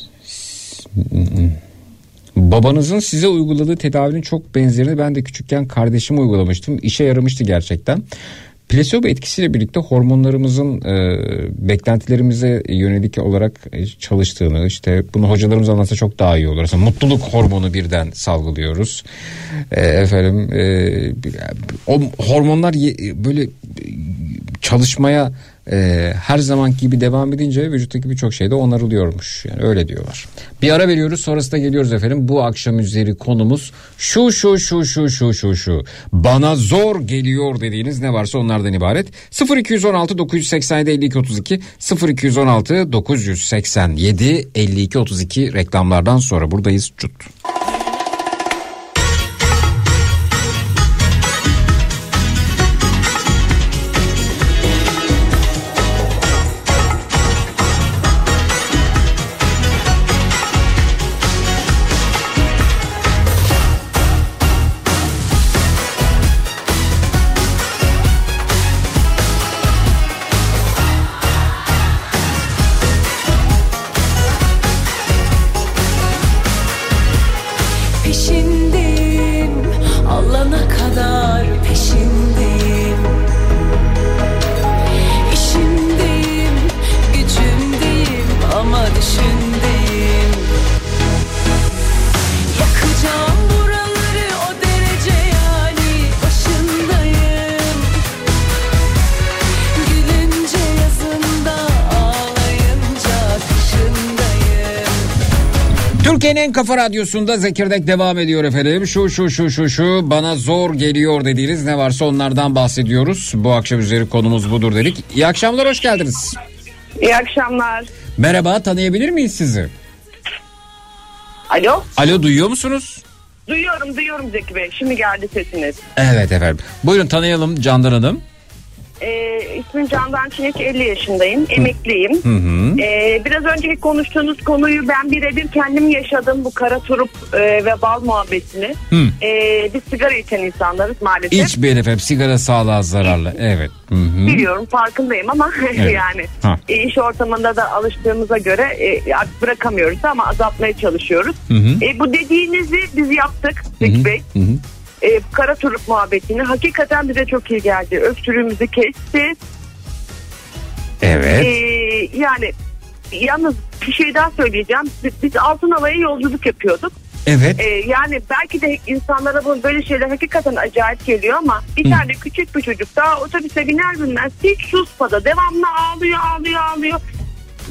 Babanızın size uyguladığı tedavinin çok benzerini ben de küçükken kardeşime uygulamıştım. İşe yaramıştı gerçekten. Plasebo etkisiyle birlikte hormonlarımızın e, beklentilerimize yönelik olarak e, çalıştığını işte bunu hocalarımız anlatsa çok daha iyi olur. Mesela mutluluk hormonu birden salgılıyoruz. E, efendim e, o hormonlar ye- böyle çalışmaya e, her zaman gibi devam edince vücuttaki birçok şey de onarılıyormuş. Yani öyle diyorlar. Bir ara veriyoruz sonrasında geliyoruz efendim. Bu akşam üzeri konumuz şu şu şu şu şu şu şu. Bana zor geliyor dediğiniz ne varsa onlardan ibaret. 0216 987 52 32 0216 987 52 32 reklamlardan sonra buradayız. Cut. Kafa radyosunda Zekirdek devam ediyor efendim. Şu şu şu şu şu bana zor geliyor dediğiniz ne varsa onlardan bahsediyoruz. Bu akşam üzeri konumuz budur dedik. İyi akşamlar hoş geldiniz. İyi akşamlar. Merhaba tanıyabilir miyiz sizi? Alo. Alo duyuyor musunuz? Duyuyorum duyuyorum Zeki Bey. Şimdi geldi sesiniz. Evet efendim. Buyurun tanıyalım Candan Hanım. Ee, ismim Candan Çinek 50 yaşındayım. Emekliyim. Hı hı. Ee, biraz önceki konuştuğunuz konuyu ben birebir kendim yaşadım. Bu kara turup e, ve bal muhabbetini. Hı. Ee, biz sigara içen insanlarız maalesef. İçmeyin efendim sigara sağlığa zararlı. Evet. Hı hı. Biliyorum farkındayım ama yani Ha. e, iş ortamında da alıştığımıza göre e, artık bırakamıyoruz ama azaltmaya çalışıyoruz. Hı hı. E, bu dediğinizi biz yaptık Zeki. Bey. Hı hı. E, kara turuk muhabbetini hakikaten bize çok iyi geldi. Öksürüğümüzü kesti. Evet. E, yani yalnız bir şey daha söyleyeceğim. Biz, biz Altın Hava'ya yolculuk yapıyorduk. Evet. E, yani belki de insanlara bu böyle şeyler hakikaten acayip geliyor ama bir tane küçük bir çocuk daha otobüse biner binmez hiç susmadı. Devamlı ağlıyor ağlıyor ağlıyor.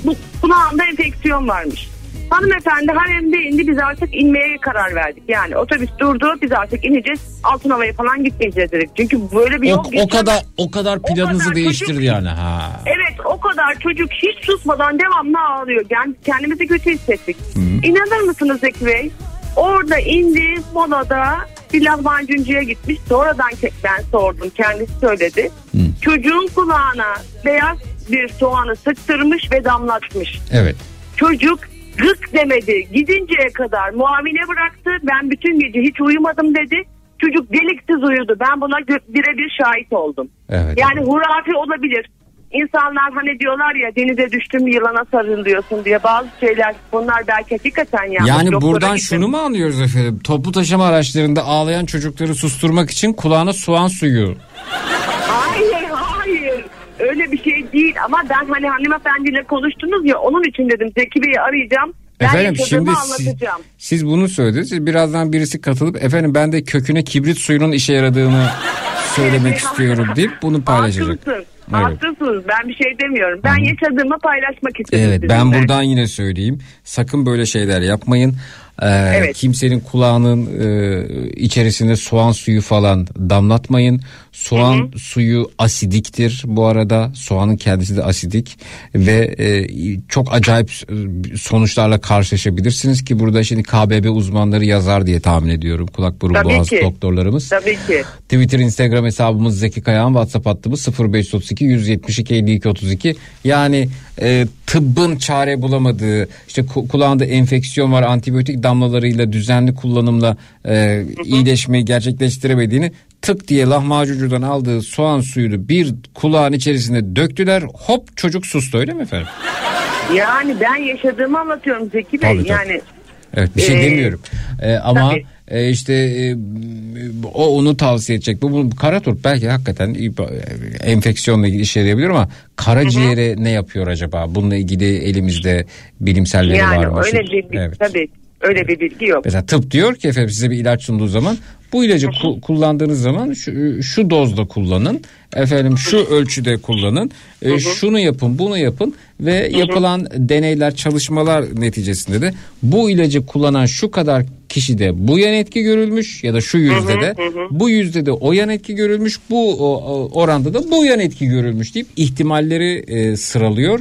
Bu, buna anda enfeksiyon varmış. Hanımefendi haremde indi biz artık inmeye karar verdik. Yani otobüs durdu biz artık ineceğiz. Altın havaya falan gitmeyeceğiz dedik. Çünkü böyle bir O, yol o geçemez. kadar o kadar planınızı kadar değiştirdi çocuk- yani ha. Evet o kadar çocuk hiç susmadan devamlı ağlıyor. Yani kendimizi kötü hissettik. İnanır mısınız Zeki Bey? Orada indi molada bir lahmacuncuya gitmiş. Sonradan ben sordum kendisi söyledi. Çocuğun kulağına beyaz bir soğanı sıktırmış ve damlatmış. Evet. Çocuk gık demedi. Gidinceye kadar muavine bıraktı. Ben bütün gece hiç uyumadım dedi. Çocuk deliksiz uyudu. Ben buna birebir şahit oldum. Evet. Yani hurafe olabilir. İnsanlar hani diyorlar ya denize düştüm yılana sarılıyorsun diye bazı şeyler bunlar belki hakikaten. Yani Doktora buradan gittim. şunu mu anlıyoruz efendim? Toplu taşıma araçlarında ağlayan çocukları susturmak için kulağına soğan suyu. Hayır hayır öyle bir şey değil ama ben hani hanımefendiyle konuştunuz ya onun için dedim Zeki Bey'i arayacağım. Ben Efendim şimdi siz, siz bunu söylediniz. Siz Birazdan birisi katılıp efendim ben de köküne kibrit suyunun işe yaradığını söylemek istiyorum deyip bunu paylaşacak. Haklısın. Evet. Haklısınız. Ben bir şey demiyorum. Ben yaşadığımı paylaşmak istedim. Evet ben sizinle. buradan yine söyleyeyim. Sakın böyle şeyler yapmayın. Ee, Evet. Kimsenin kulağının e, içerisine soğan suyu falan damlatmayın. Soğan suyu asidiktir bu arada. Soğanın kendisi de asidik ve e, çok acayip e, sonuçlarla karşılaşabilirsiniz ki burada şimdi KBB uzmanları yazar diye tahmin ediyorum. Kulak burun Tabii boğaz ki. doktorlarımız. Tabii ki. Twitter, Instagram hesabımız Zeki Kayağan, WhatsApp hattımız 0532 172 52 32. Yani e, tıbbın çare bulamadığı, işte ku- kulağında enfeksiyon var, antibiyotik damlalarıyla düzenli kullanımla e, iyileşmeyi gerçekleştiremediğini tık diye lahmacuncudan aldığı soğan suyunu bir kulağın içerisine döktüler. Hop çocuk sustu öyle mi efendim? Yani ben yaşadığımı anlatıyorum Zeki Bey. Tabii, tabii. Yani Evet bir şey Ee, demiyorum. Ee, ama tabii. e, işte e, o onu tavsiye edecek. Bu, bu kara turp belki hakikaten enfeksiyonla ilgili işe yarayabilir ama karaciğere ne yapıyor acaba? Bununla ilgili elimizde bilimsel veri var yani mı? öyle Şu- bir evet. tabii öyle bir bilgi yok. Mesela tıp diyor ki efendim size bir ilaç sunduğu zaman bu ilacı ku- kullandığınız zaman şu, şu dozda kullanın. Efendim şu ölçüde kullanın. e, şunu yapın, bunu yapın ve yapılan deneyler, çalışmalar neticesinde de bu ilacı kullanan şu kadar kişide bu yan etki görülmüş ya da şu yüzde de bu yüzde de o yan etki görülmüş, bu o- o- oranda da bu yan etki görülmüş deyip ihtimalleri e, sıralıyor.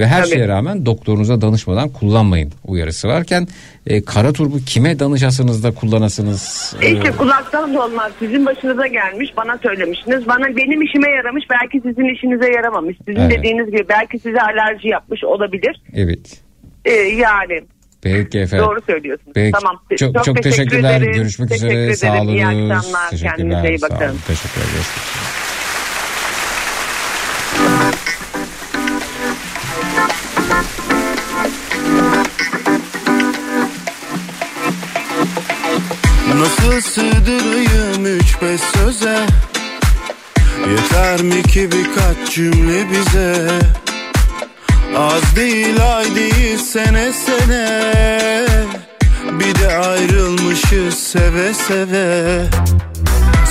Ve her Tabii. şeye rağmen doktorunuza danışmadan kullanmayın uyarısı varken e, kara turbu kime danışasınız da kullanasınız? e, İşte kulaktan dolmaz. Sizin başınıza gelmiş bana söylemişsiniz. Bana benim işime yaramış belki sizin işinize yaramamış. Sizin Evet. dediğiniz gibi belki size alerji yapmış olabilir. evet. Ee, yani Peki efendim. doğru söylüyorsunuz. Peki. Tamam. Çok, çok, teşekkür teşekkürler. ederim. Görüşmek Teşekkür üzere. Sağ ederim. olun. İyi akşamlar. Kendinize iyi Sağ bakın. olun. Teşekkürler. Görüşmek Nasıl sığdırayım üç beş söze. Yeter mi ki birkaç cümle bize? Az değil ay değil sene sene. Bir de ayrılmışız seve seve.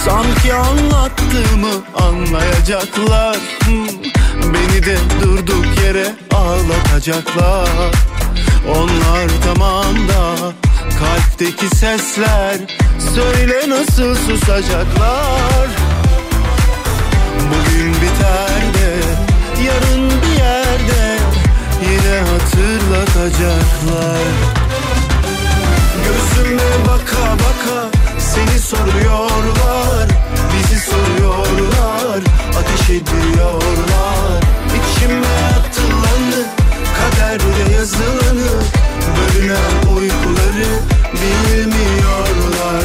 Sanki anlattığımı anlayacaklar. Beni de durduk yere ağlatacaklar. Onlar tamam da kalpteki sesler Söyle nasıl susacaklar? Bugün biter de yarın bir yerde Yine hatırlatacaklar. Gözüme baka baka seni soruyorlar Bizi soruyorlar ateş ediyorlar. İçime atılanı kaderde yazılanı Bölünen uykuları bilmiyorlar.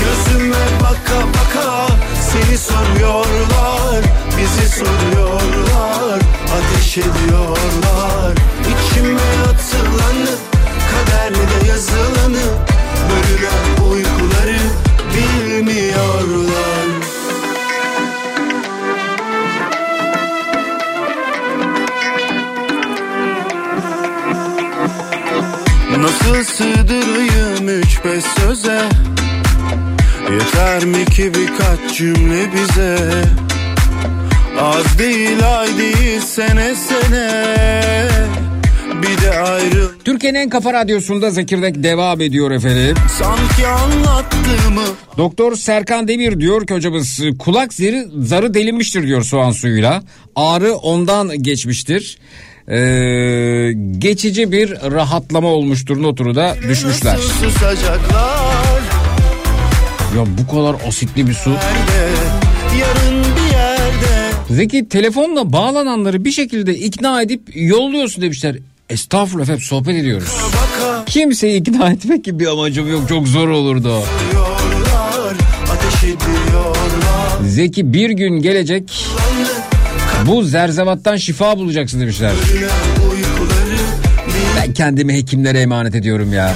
Gözüme baka baka seni soruyorlar. Bizi soruyorlar ateş ediyorlar. İçime atılanı kaderde yazılanı Bölünen uykuları bilmiyorlar Nasıl sığdırayım üç beş söze Yeter mi ki birkaç cümle bize Az değil ay değil sene sene Bir de ayrıl Türkiye'nin en kafa radyosunda Zekirdek devam ediyor efendim. Sanki anlattığımı Doktor Serkan Demir diyor ki hocamız kulak zeri, zarı delinmiştir diyor soğan suyuyla. Ağrı ondan geçmiştir. Ee, geçici bir rahatlama olmuştur notunu da düşmüşler. Ya bu kadar asitli bir su. Nerede yarın bir yerde Zeki telefonla bağlananları bir şekilde ikna edip yolluyorsun demişler. Estağfurullah efendim sohbet ediyoruz. Baka Kimseyi ikna etmek gibi bir amacım yok çok zor olurdu. Zeki bir gün gelecek bu zerzevattan şifa bulacaksın demişler. Ben kendimi hekimlere emanet ediyorum ya.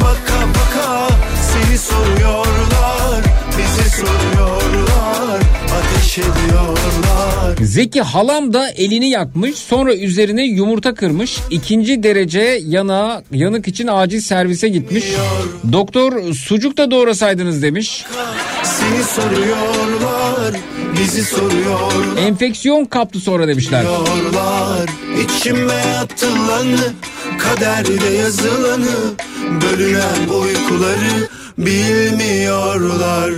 Baka baka Seni soruyorlar Bizi soruyorlar Ateş ediyorlar Zeki halam da elini yakmış sonra üzerine yumurta kırmış. ikinci derece yana yanık için acil servise gitmiş. Doktor sucuk da doğrasaydınız demiş. Seni soruyorlar Bizi soruyorlar Enfeksiyon kaptı sonra demişler. Diyorlar içime atılanı Kaderde yazılanı Bölünen uykuları Bilmiyorlar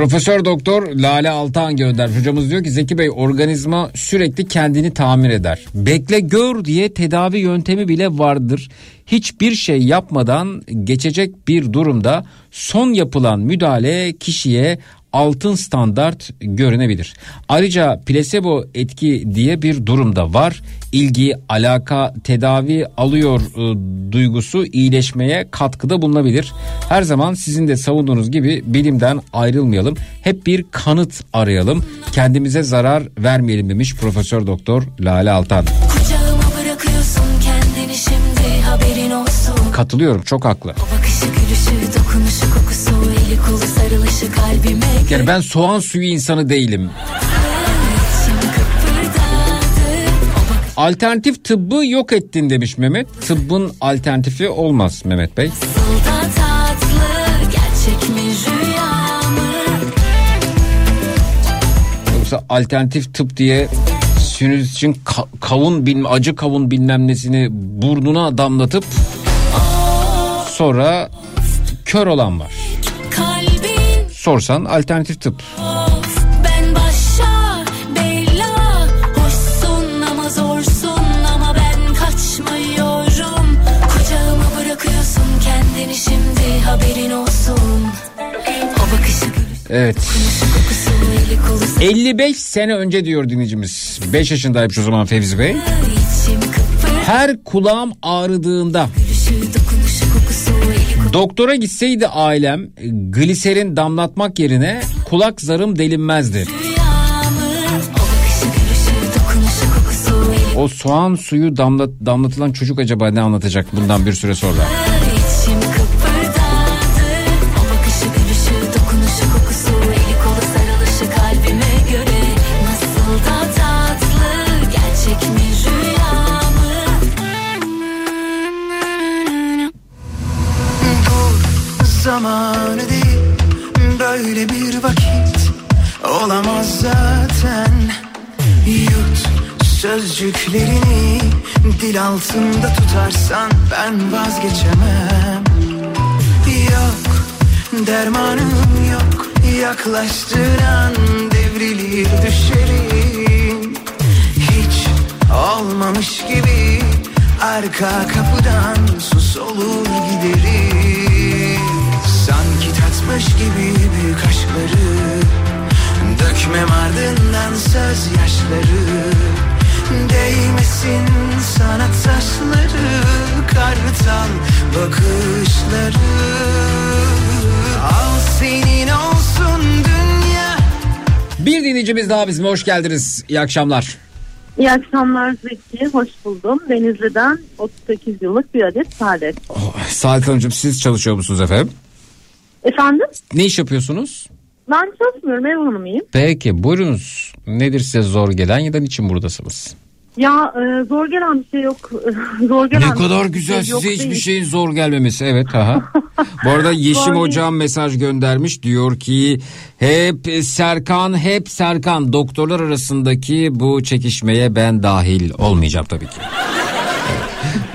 Profesör Doktor Lale Altan göndermiş. Hocamız diyor ki Zeki Bey organizma sürekli kendini tamir eder. Bekle gör diye tedavi yöntemi bile vardır. Hiçbir şey yapmadan geçecek bir durumda son yapılan müdahale kişiye altın standart görünebilir. Ayrıca plasebo etki diye bir durum da var. İlgi, alaka, tedavi alıyor e, duygusu iyileşmeye katkıda bulunabilir. Her zaman sizin de savunduğunuz gibi bilimden ayrılmayalım. Hep bir kanıt arayalım. Kendimize zarar vermeyelim demiş Profesör Doktor Lale Altan. Kendini şimdi Katılıyorum çok haklı. Bakışı gülüşü dokunuşu Yani ben soğan suyu insanı değilim. Alternatif tıbbı yok ettin demiş Mehmet. Tıbbın alternatifi olmaz Mehmet Bey. Yoksa alternatif tıp diye sinüs için ka- kavun bilmem acı kavun bilmem nesini burnuna damlatıp sonra kör olan var. Sorsan alternatif tıp. of ben başa bela Hoşsun ama zorsun ama ben kaçmıyorum Kucağıma bırakıyorsun kendini şimdi haberin olsun O bakışı Evet. kokusu eli kolu 55 sene önce diyor dinleyicimiz. 5 yaşındaymış o zaman Fevzi Bey. Her kulağım ağrıdığında doktora gitseydi ailem gliserin damlatmak yerine kulak zarım delinmezdi. O soğan suyu damlat, damlatılan çocuk acaba ne anlatacak bundan bir süre sonra? Zamanı değil Böyle bir vakit olamaz zaten. Yut sözcüklerini dil altında tutarsan ben vazgeçemem. Yok dermanım yok yaklaştıran devrilir düşerim. Hiç olmamış gibi arka kapıdan sus olur giderim Tatmış gibi büyük aşkları Dökmem ardından söz yaşları Değmesin sana taşları Kartal bakışları Al senin olsun dünya Bir dinleyicimiz daha bizim hoş geldiniz. İyi akşamlar. İyi akşamlar Zeki. Hoş buldum. Denizli'den 38 yıllık bir adet saadet. Oh, Saadet Hanımcığım siz çalışıyor musunuz efendim? Efendim? Ne iş yapıyorsunuz? Ben çalışmıyorum. Ev hanımıyım. Peki buyurunuz. Nedir size zor gelen ya da niçin buradasınız? Ya e, zor gelen bir şey yok. zor gelen Ne bir kadar şey güzel yok size hiçbir değil. şeyin zor gelmemesi. Evet aha. Bu arada Yeşim Zor hocam mesaj göndermiş. Diyor ki hep Serkan hep Serkan doktorlar arasındaki bu çekişmeye ben dahil olmayacağım tabii ki.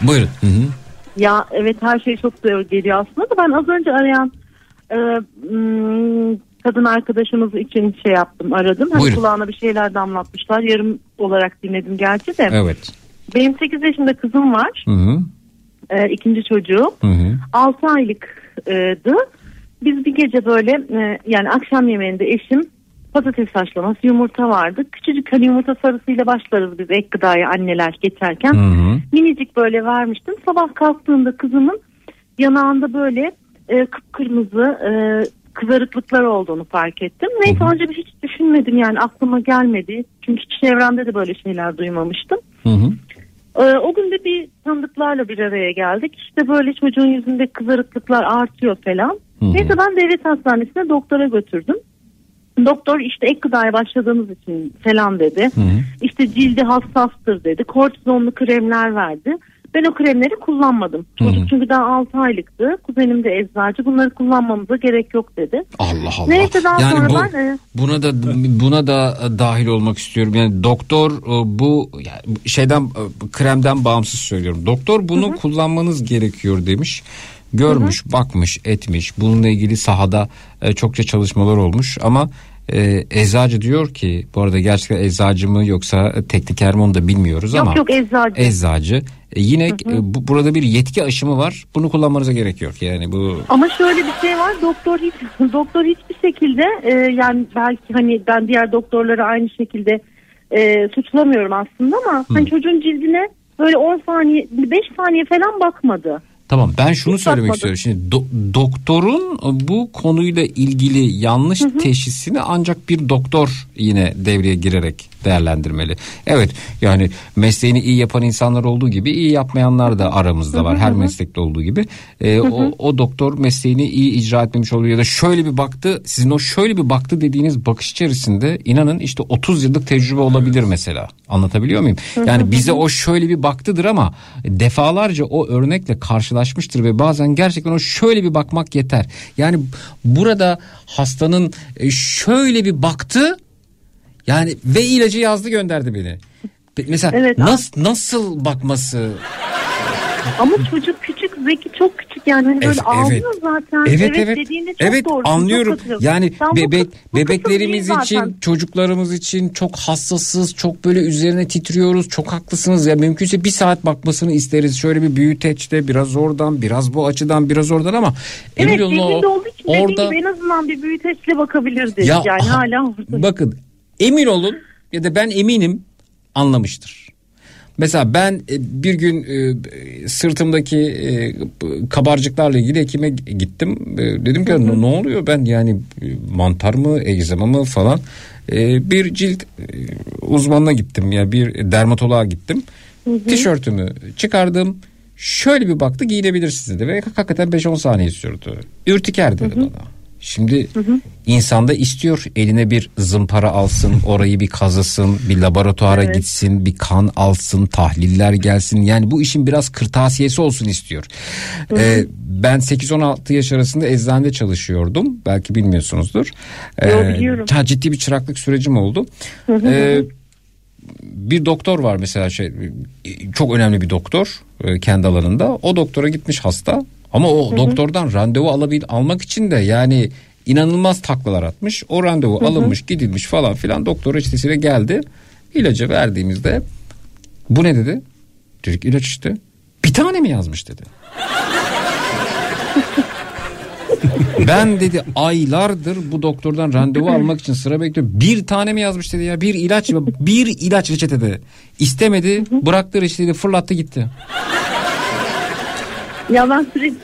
Buyurun. Hı hı. Ya evet her şey çok zor geliyor aslında da ben az önce arayan e, kadın arkadaşımız için şey yaptım aradım. Hani Buyurun. kulağına bir şeyler damlatmışlar. Yarım olarak dinledim gerçi de. Evet. Benim 8 yaşında kızım var. Hı hı. E, ikinci çocuğum. Hı hı. 6 aylıktı. Biz bir gece böyle e, yani akşam yemeğinde eşim patates haşlaması yumurta vardı. Küçücük hani yumurta sarısıyla başlarız biz ek gıdaya anneler geçerken. Hı hı. Minicik böyle vermiştim. Sabah kalktığımda kızımın yanağında böyle e, kıpkırmızı e, kızarıklıklar olduğunu fark ettim. Neyse önce bir hiç düşünmedim yani aklıma gelmedi. Çünkü çevremde de böyle şeyler duymamıştım. Hı hı. Ee, o gün de bir tanıdıklarla bir araya geldik. İşte böyle çocuğun yüzünde kızarıklıklar artıyor falan. Hı hı. Neyse ben devlet hastanesine doktora götürdüm. Doktor işte ek gıdaya başladığımız için falan dedi. Hı hı. İşte cildi hassastır dedi. Kortizonlu kremler verdi. Ben o kremleri kullanmadım. Hı hı. Çocuk çünkü daha 6 aylıktı. Kuzenim de eczacı. Bunları kullanmamıza gerek yok dedi. Allah Allah. Neyse daha yani sonra bu, ben e, buna da buna da dahil olmak istiyorum. Yani doktor e, bu yani şeyden e, kremden bağımsız söylüyorum. Doktor bunu kullanmanız gerekiyor demiş. Görmüş, bakmış, etmiş. Bununla ilgili sahada e, çokça çalışmalar olmuş ama e, eczacı diyor ki bu arada gerçekten eczacı mı yoksa tekniker mi onu da bilmiyoruz yok ama yok eczacı. eczacı E, yine e, bu, burada bir yetki aşımı var. Bunu kullanmanıza gerek yok. Yani bu Ama şöyle bir şey var doktor hiç doktor hiçbir şekilde e, yani belki hani ben diğer doktorları aynı şekilde e, suçlamıyorum aslında ama hani çocuğun cildine böyle 10 saniye 5 saniye falan bakmadı. Tamam ben şunu Hiç söylemek bakmadım. istiyorum. Şimdi do- doktorun bu konuyla ilgili yanlış teşhisini ancak bir doktor yine devreye girerek değerlendirmeli. Evet yani mesleğini iyi yapan insanlar olduğu gibi iyi yapmayanlar da aramızda var. Her meslekte olduğu gibi. Ee, o, o doktor mesleğini iyi icra etmemiş oluyor ya da şöyle bir baktı sizin o şöyle bir baktı dediğiniz bakış içerisinde inanın işte 30 yıllık tecrübe olabilir mesela. Anlatabiliyor muyum? Yani bize o şöyle bir baktıdır ama defalarca o örnekle karşılaşmıştır ve bazen gerçekten o şöyle bir bakmak yeter. Yani burada hastanın e, şöyle bir baktı yani ve ilacı yazdı gönderdi beni. Mesela Evet, nasıl nasıl bakması Ama çocuk küçük zeki çok küçük yani hani böyle Evet, ağlıyor zaten. Evet evet. dediğinde çok evet doğru. anlıyorum. Çok. Yani Ben bu bebek bu bebeklerimiz değil için, zaten. çocuklarımız için çok hassasız, çok böyle üzerine titriyoruz. Çok haklısınız ya. Mümkünse bir saat bakmasını isteriz. Şöyle bir büyüteçte biraz oradan, biraz bu açıdan, biraz oradan ama Evet emin olun o- olduğu için dediğin orada gibi en azından bir büyüteçle bakabilirdi. Ya, yani aha, hala orada. Bakın emin olun ya da ben eminim anlamıştır. Mesela ben e, bir gün e, sırtımdaki e, kabarcıklarla ilgili hekime gittim. Dedim ki ne ne oluyor ben yani mantar mı egzama mı falan. Bir cilt uzmanına gittim ya bir dermatoloğa gittim. Tişörtümü çıkardım. Şöyle bir baktı giyinebilirsiniz dedi ve hakikaten 5-10 saniye sürdü. Ürtiker dedi bana. Şimdi insan da istiyor eline bir zımpara alsın, orayı bir kazısın, bir laboratuvara gitsin, bir kan alsın, tahliller gelsin. Yani bu işin biraz kırtasiyesi olsun istiyor. Ee, ben 8-16 yaş arasında eczanede çalışıyordum. Belki bilmiyorsunuzdur. Yo, biliyorum. ciddi bir çıraklık sürecim oldu. Ee, bir doktor var mesela şey çok önemli bir doktor e, kendi alanında. O doktora gitmiş hasta ama o doktordan randevu alabil almak için de yani inanılmaz taklalar atmış. O randevu alınmış, gidilmiş falan filan doktor reçetesiyle geldi. İlacı verdiğimizde bu ne dedi? Dedik ilaç işte. Bir tane mi yazmış dedi. Ben dedi aylardır bu doktordan randevu almak için sıra bekliyorum. Bir tane mi yazmış dedi ya bir ilaç bir ilaç reçetede. İstemedi bıraktı reçeteyi fırlattı gitti. Ya ben süreci,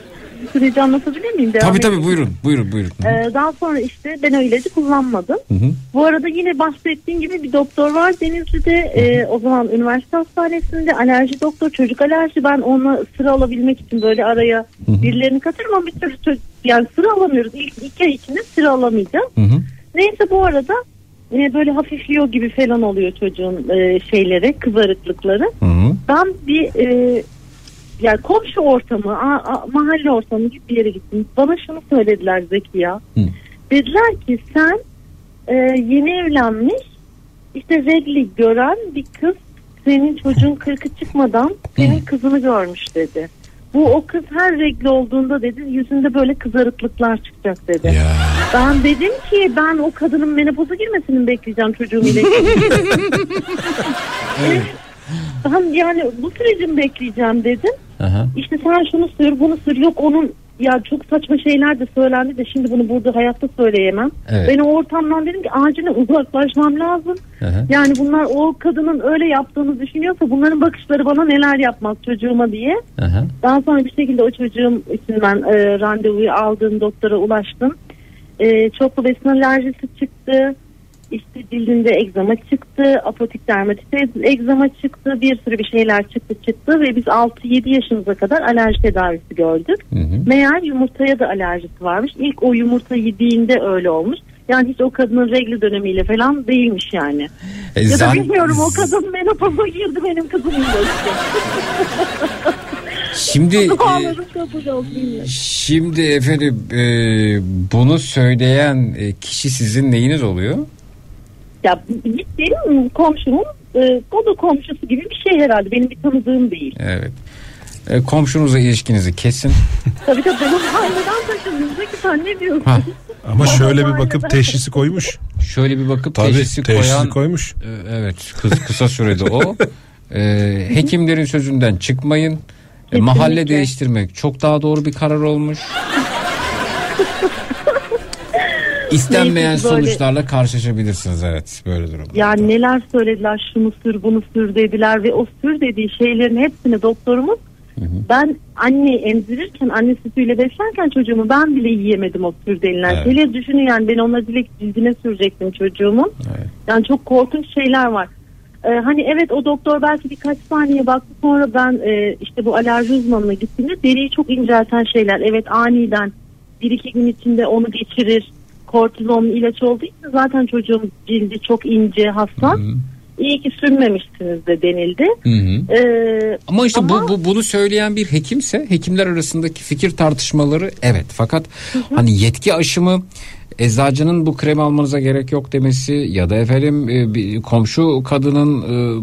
süreci anlatabilir miyim? Devam Tabii edeyim. tabii buyurun buyurun buyurun. Ee, daha sonra işte ben o ilacı kullanmadım. Hı hı. Bu arada yine bahsettiğim gibi bir doktor var Denizli'de. Ee, o zaman üniversite hastanesinde alerji doktor, çocuk alerji. Ben ona sıra alabilmek için böyle araya birilerini katırım ama bir türlü çö- yani sıra alamıyoruz. İlk iki ay içinde sıra alamayacağım. Hı hı. Neyse bu arada e, böyle hafifliyor gibi falan oluyor çocuğun e, şeyleri, kızarıklıkları. Hı hı. Ben bir e, yani komşu ortamı, a- a- mahalle ortamı gibi bir yere gittim. Bana şunu söylediler Zeki ya. Hı. Dediler ki sen e, yeni evlenmiş işte regli gören bir kız senin çocuğun kırkı çıkmadan senin kızını görmüş dedi. Bu o kız her regli olduğunda dedi yüzünde böyle kızarıklıklar çıkacak dedi. Ya. Ben dedim ki ben o kadının menopoza girmesini bekleyeceğim çocuğum ile. Ben yani bu süreci mi bekleyeceğim dedim. Aha. İşte sen şunu sür bunu sür yok onun ya çok saçma şeyler de söylendi de şimdi bunu burada hayatta söyleyemem. Evet. Ben o ortamdan dedim ki acilen uzaklaşmam lazım. Aha. Yani bunlar o kadının öyle yaptığını düşünüyorsa bunların bakışları bana neler yapmaz çocuğuma diye. Aha. Daha sonra bir şekilde o çocuğum için ben e, randevuyu aldığım doktora ulaştım. E, çoklu besin alerjisi çıktı. İşte cildinde egzama çıktı. Apotik dermatitis egzama çıktı. Bir sürü bir şeyler çıktı çıktı. Ve biz 6-7 yaşımıza kadar alerji tedavisi gördük. Hı hı. Meğer yumurtaya da alerjisi varmış. İlk o yumurta yediğinde öyle olmuş. Yani hiç o kadının regl dönemiyle falan değilmiş yani. E, Ya da zan- bilmiyorum o kadın menopoza girdi benim kızım. Şimdi e, şimdi efendim e, bunu söyleyen e, kişi sizin neyiniz oluyor? Ya benim komşumun e, o da komşusu gibi bir şey herhalde. Benim bir tanıdığım değil. Evet. E, komşunuzla ilişkinizi kesin. Tabii tabii ben o mahalleden taşındım. Zeki sen ne diyorsun? Ha. Ama şöyle bir bakıp teşhisi koymuş. Şöyle bir bakıp Tabii teşhisi teşhisi koyan koymuş. e, evet kıs- kısa sürede o. E, hekimlerin sözünden çıkmayın. E, mahalle değiştirmek çok daha doğru bir karar olmuş. İstenmeyen Neyse, böyle- sonuçlarla karşılaşabilirsiniz evet böyle durumda. Ya neler söylediler şunu sür bunu sür dediler ve o sür dediği şeylerin hepsini doktorumuz ben anne emzirirken anne sütüyle beslerken çocuğumu ben bile yiyemedim o sür denilen Evet. şeyleri. Düşünün yani ben onları direkt cildine sürecektim çocuğumun. Evet. Yani çok korkunç şeyler var. Ee, hani evet o doktor belki birkaç saniye baktı sonra ben e, işte bu alerji uzmanına gittiğimde deriyi çok incelten şeyler. Evet aniden bir iki gün içinde onu geçirir. Kortizonlu ilaç olduğu için zaten çocuğun cildi çok ince hassas. İyi ki sürmemişsiniz de denildi. Hı hı. Ee, Ama işte Ama- bu, bu bunu söyleyen bir hekimse hekimler arasındaki fikir tartışmaları evet fakat hani yetki aşımı eczacının bu kremi almanıza gerek yok demesi ya da efendim e, bir komşu kadının e,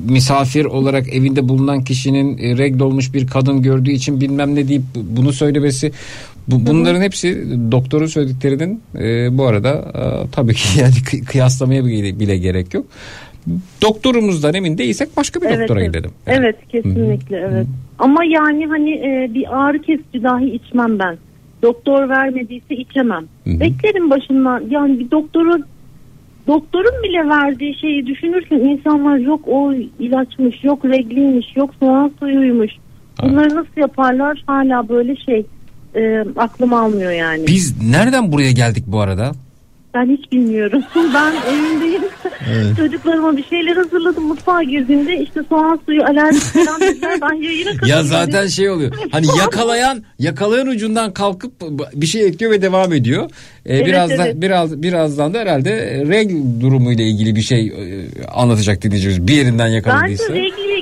misafir olarak evinde bulunan kişinin e, regl olmuş bir kadın gördüğü için bilmem ne deyip bunu söylemesi bu, bunların hepsi doktorun söylediklerinin e, bu arada e, tabii ki yani kı- kıyaslamaya bile, bile gerek yok. Doktorumuzdan emin değilsek başka bir doktora evet, gidelim. Evet kesinlikle evet. Ama yani hani e, bir ağrı kesici dahi içmem ben. Doktor vermediyse içemem. Hı. Beklerim başından yani bir doktoru doktorun bile verdiği şeyi düşünürken insanlar yok o ilaçmış, yok regliymiş, yok soğan suyuymuş. Bunları nasıl yaparlar hala böyle şey e, aklım almıyor yani. Biz nereden buraya geldik bu arada? Ben hiç bilmiyorum. Ben evimdeyim. Çocuklarıma bir şeyler hazırladım. Mutfağa girdiğimde işte soğan suyu alerji falan dediler. Ben yayına. Ya zaten şey oluyor. Hani yakalayan yakalayan ucundan kalkıp bir şey ekliyor ve devam ediyor. Ee, Evet, biraz da evet. biraz birazdan da herhalde regl durumuyla ilgili bir şey e, anlatacak dinleyicimiz. Bir yerinden Bence yakaladıysa. regliye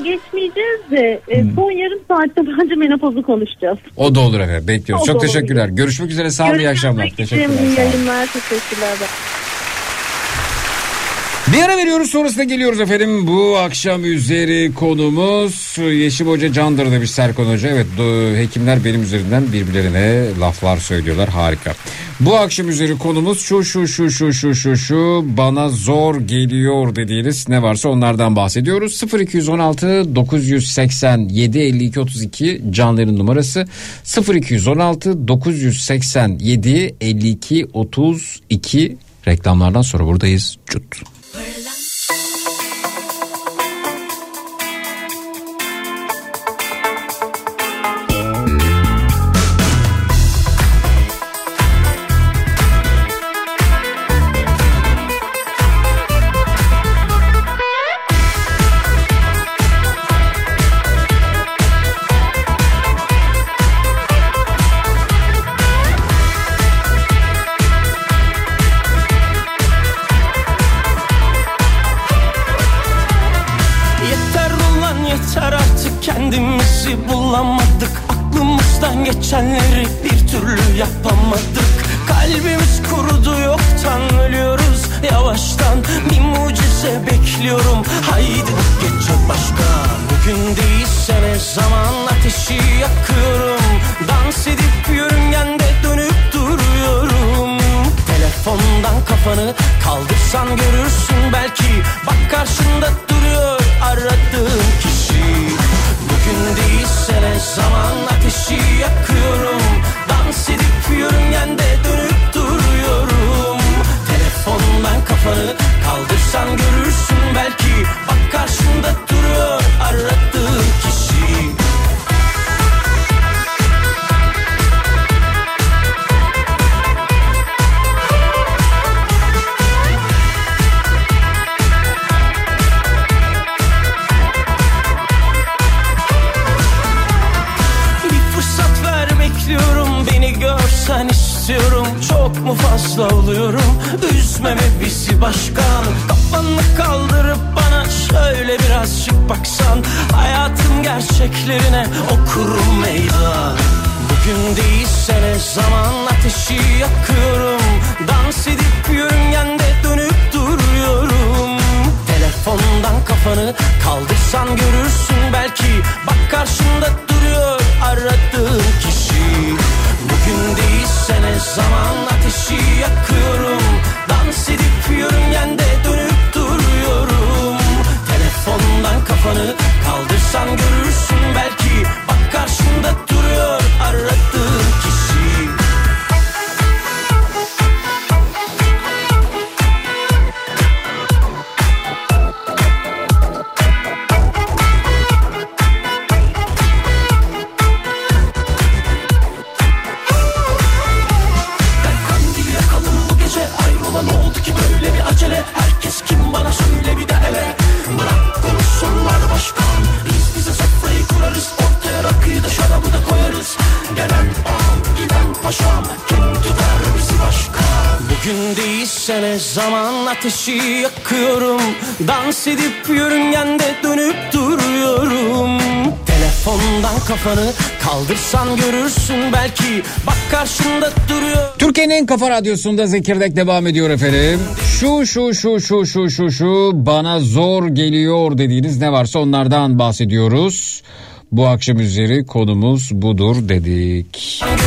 geçmeyeceğiz de e, son yarım saatte bence menopozu konuşacağız. O da olur efendim. Bekliyoruz. O Çok da olur. teşekkürler. Görüşmek üzere. Sağ olun. iyi akşamlar. Teşekkürler. İyi yayınlar. Teşekkürler. Bir ara veriyoruz sonrasında geliyoruz efendim. Bu akşam üzeri konumuz Yeşim Hoca Candır demiş Serkan Hoca. Evet hekimler benim üzerinden birbirlerine laflar söylüyorlar harika. Bu akşam üzeri konumuz şu şu şu şu şu şu şu bana zor geliyor dediğiniz ne varsa onlardan bahsediyoruz. 0216 987 52 32 canların numarası 0216 987 52 32 reklamlardan sonra buradayız. Cut. geçenleri gerçeklerine okurum meydan. Bugün değilse ne zaman ateşi yakıyorum. Dans edip yörüngende dönüp duruyorum. Telefondan kafanı kaldırsan görürsün belki Bak karşında duruyor aradığın kişi. Bugün değilse ne zaman ateşi yakıyorum. Dans edip yörüngende dönüp duruyorum. Telefondan kafanı kaldırsan görürsün ateşi yakıyorum Dans edip yörüngende dönüp duruyorum Telefondan kafanı kaldırsan görürsün belki Bak karşında duruyor Türkiye'nin en kafa radyosunda Zekirdek devam ediyor efendim. Şu şu şu şu şu şu şu bana zor geliyor dediğiniz ne varsa onlardan bahsediyoruz. Bu akşam üzeri konumuz budur dedik. Görürsün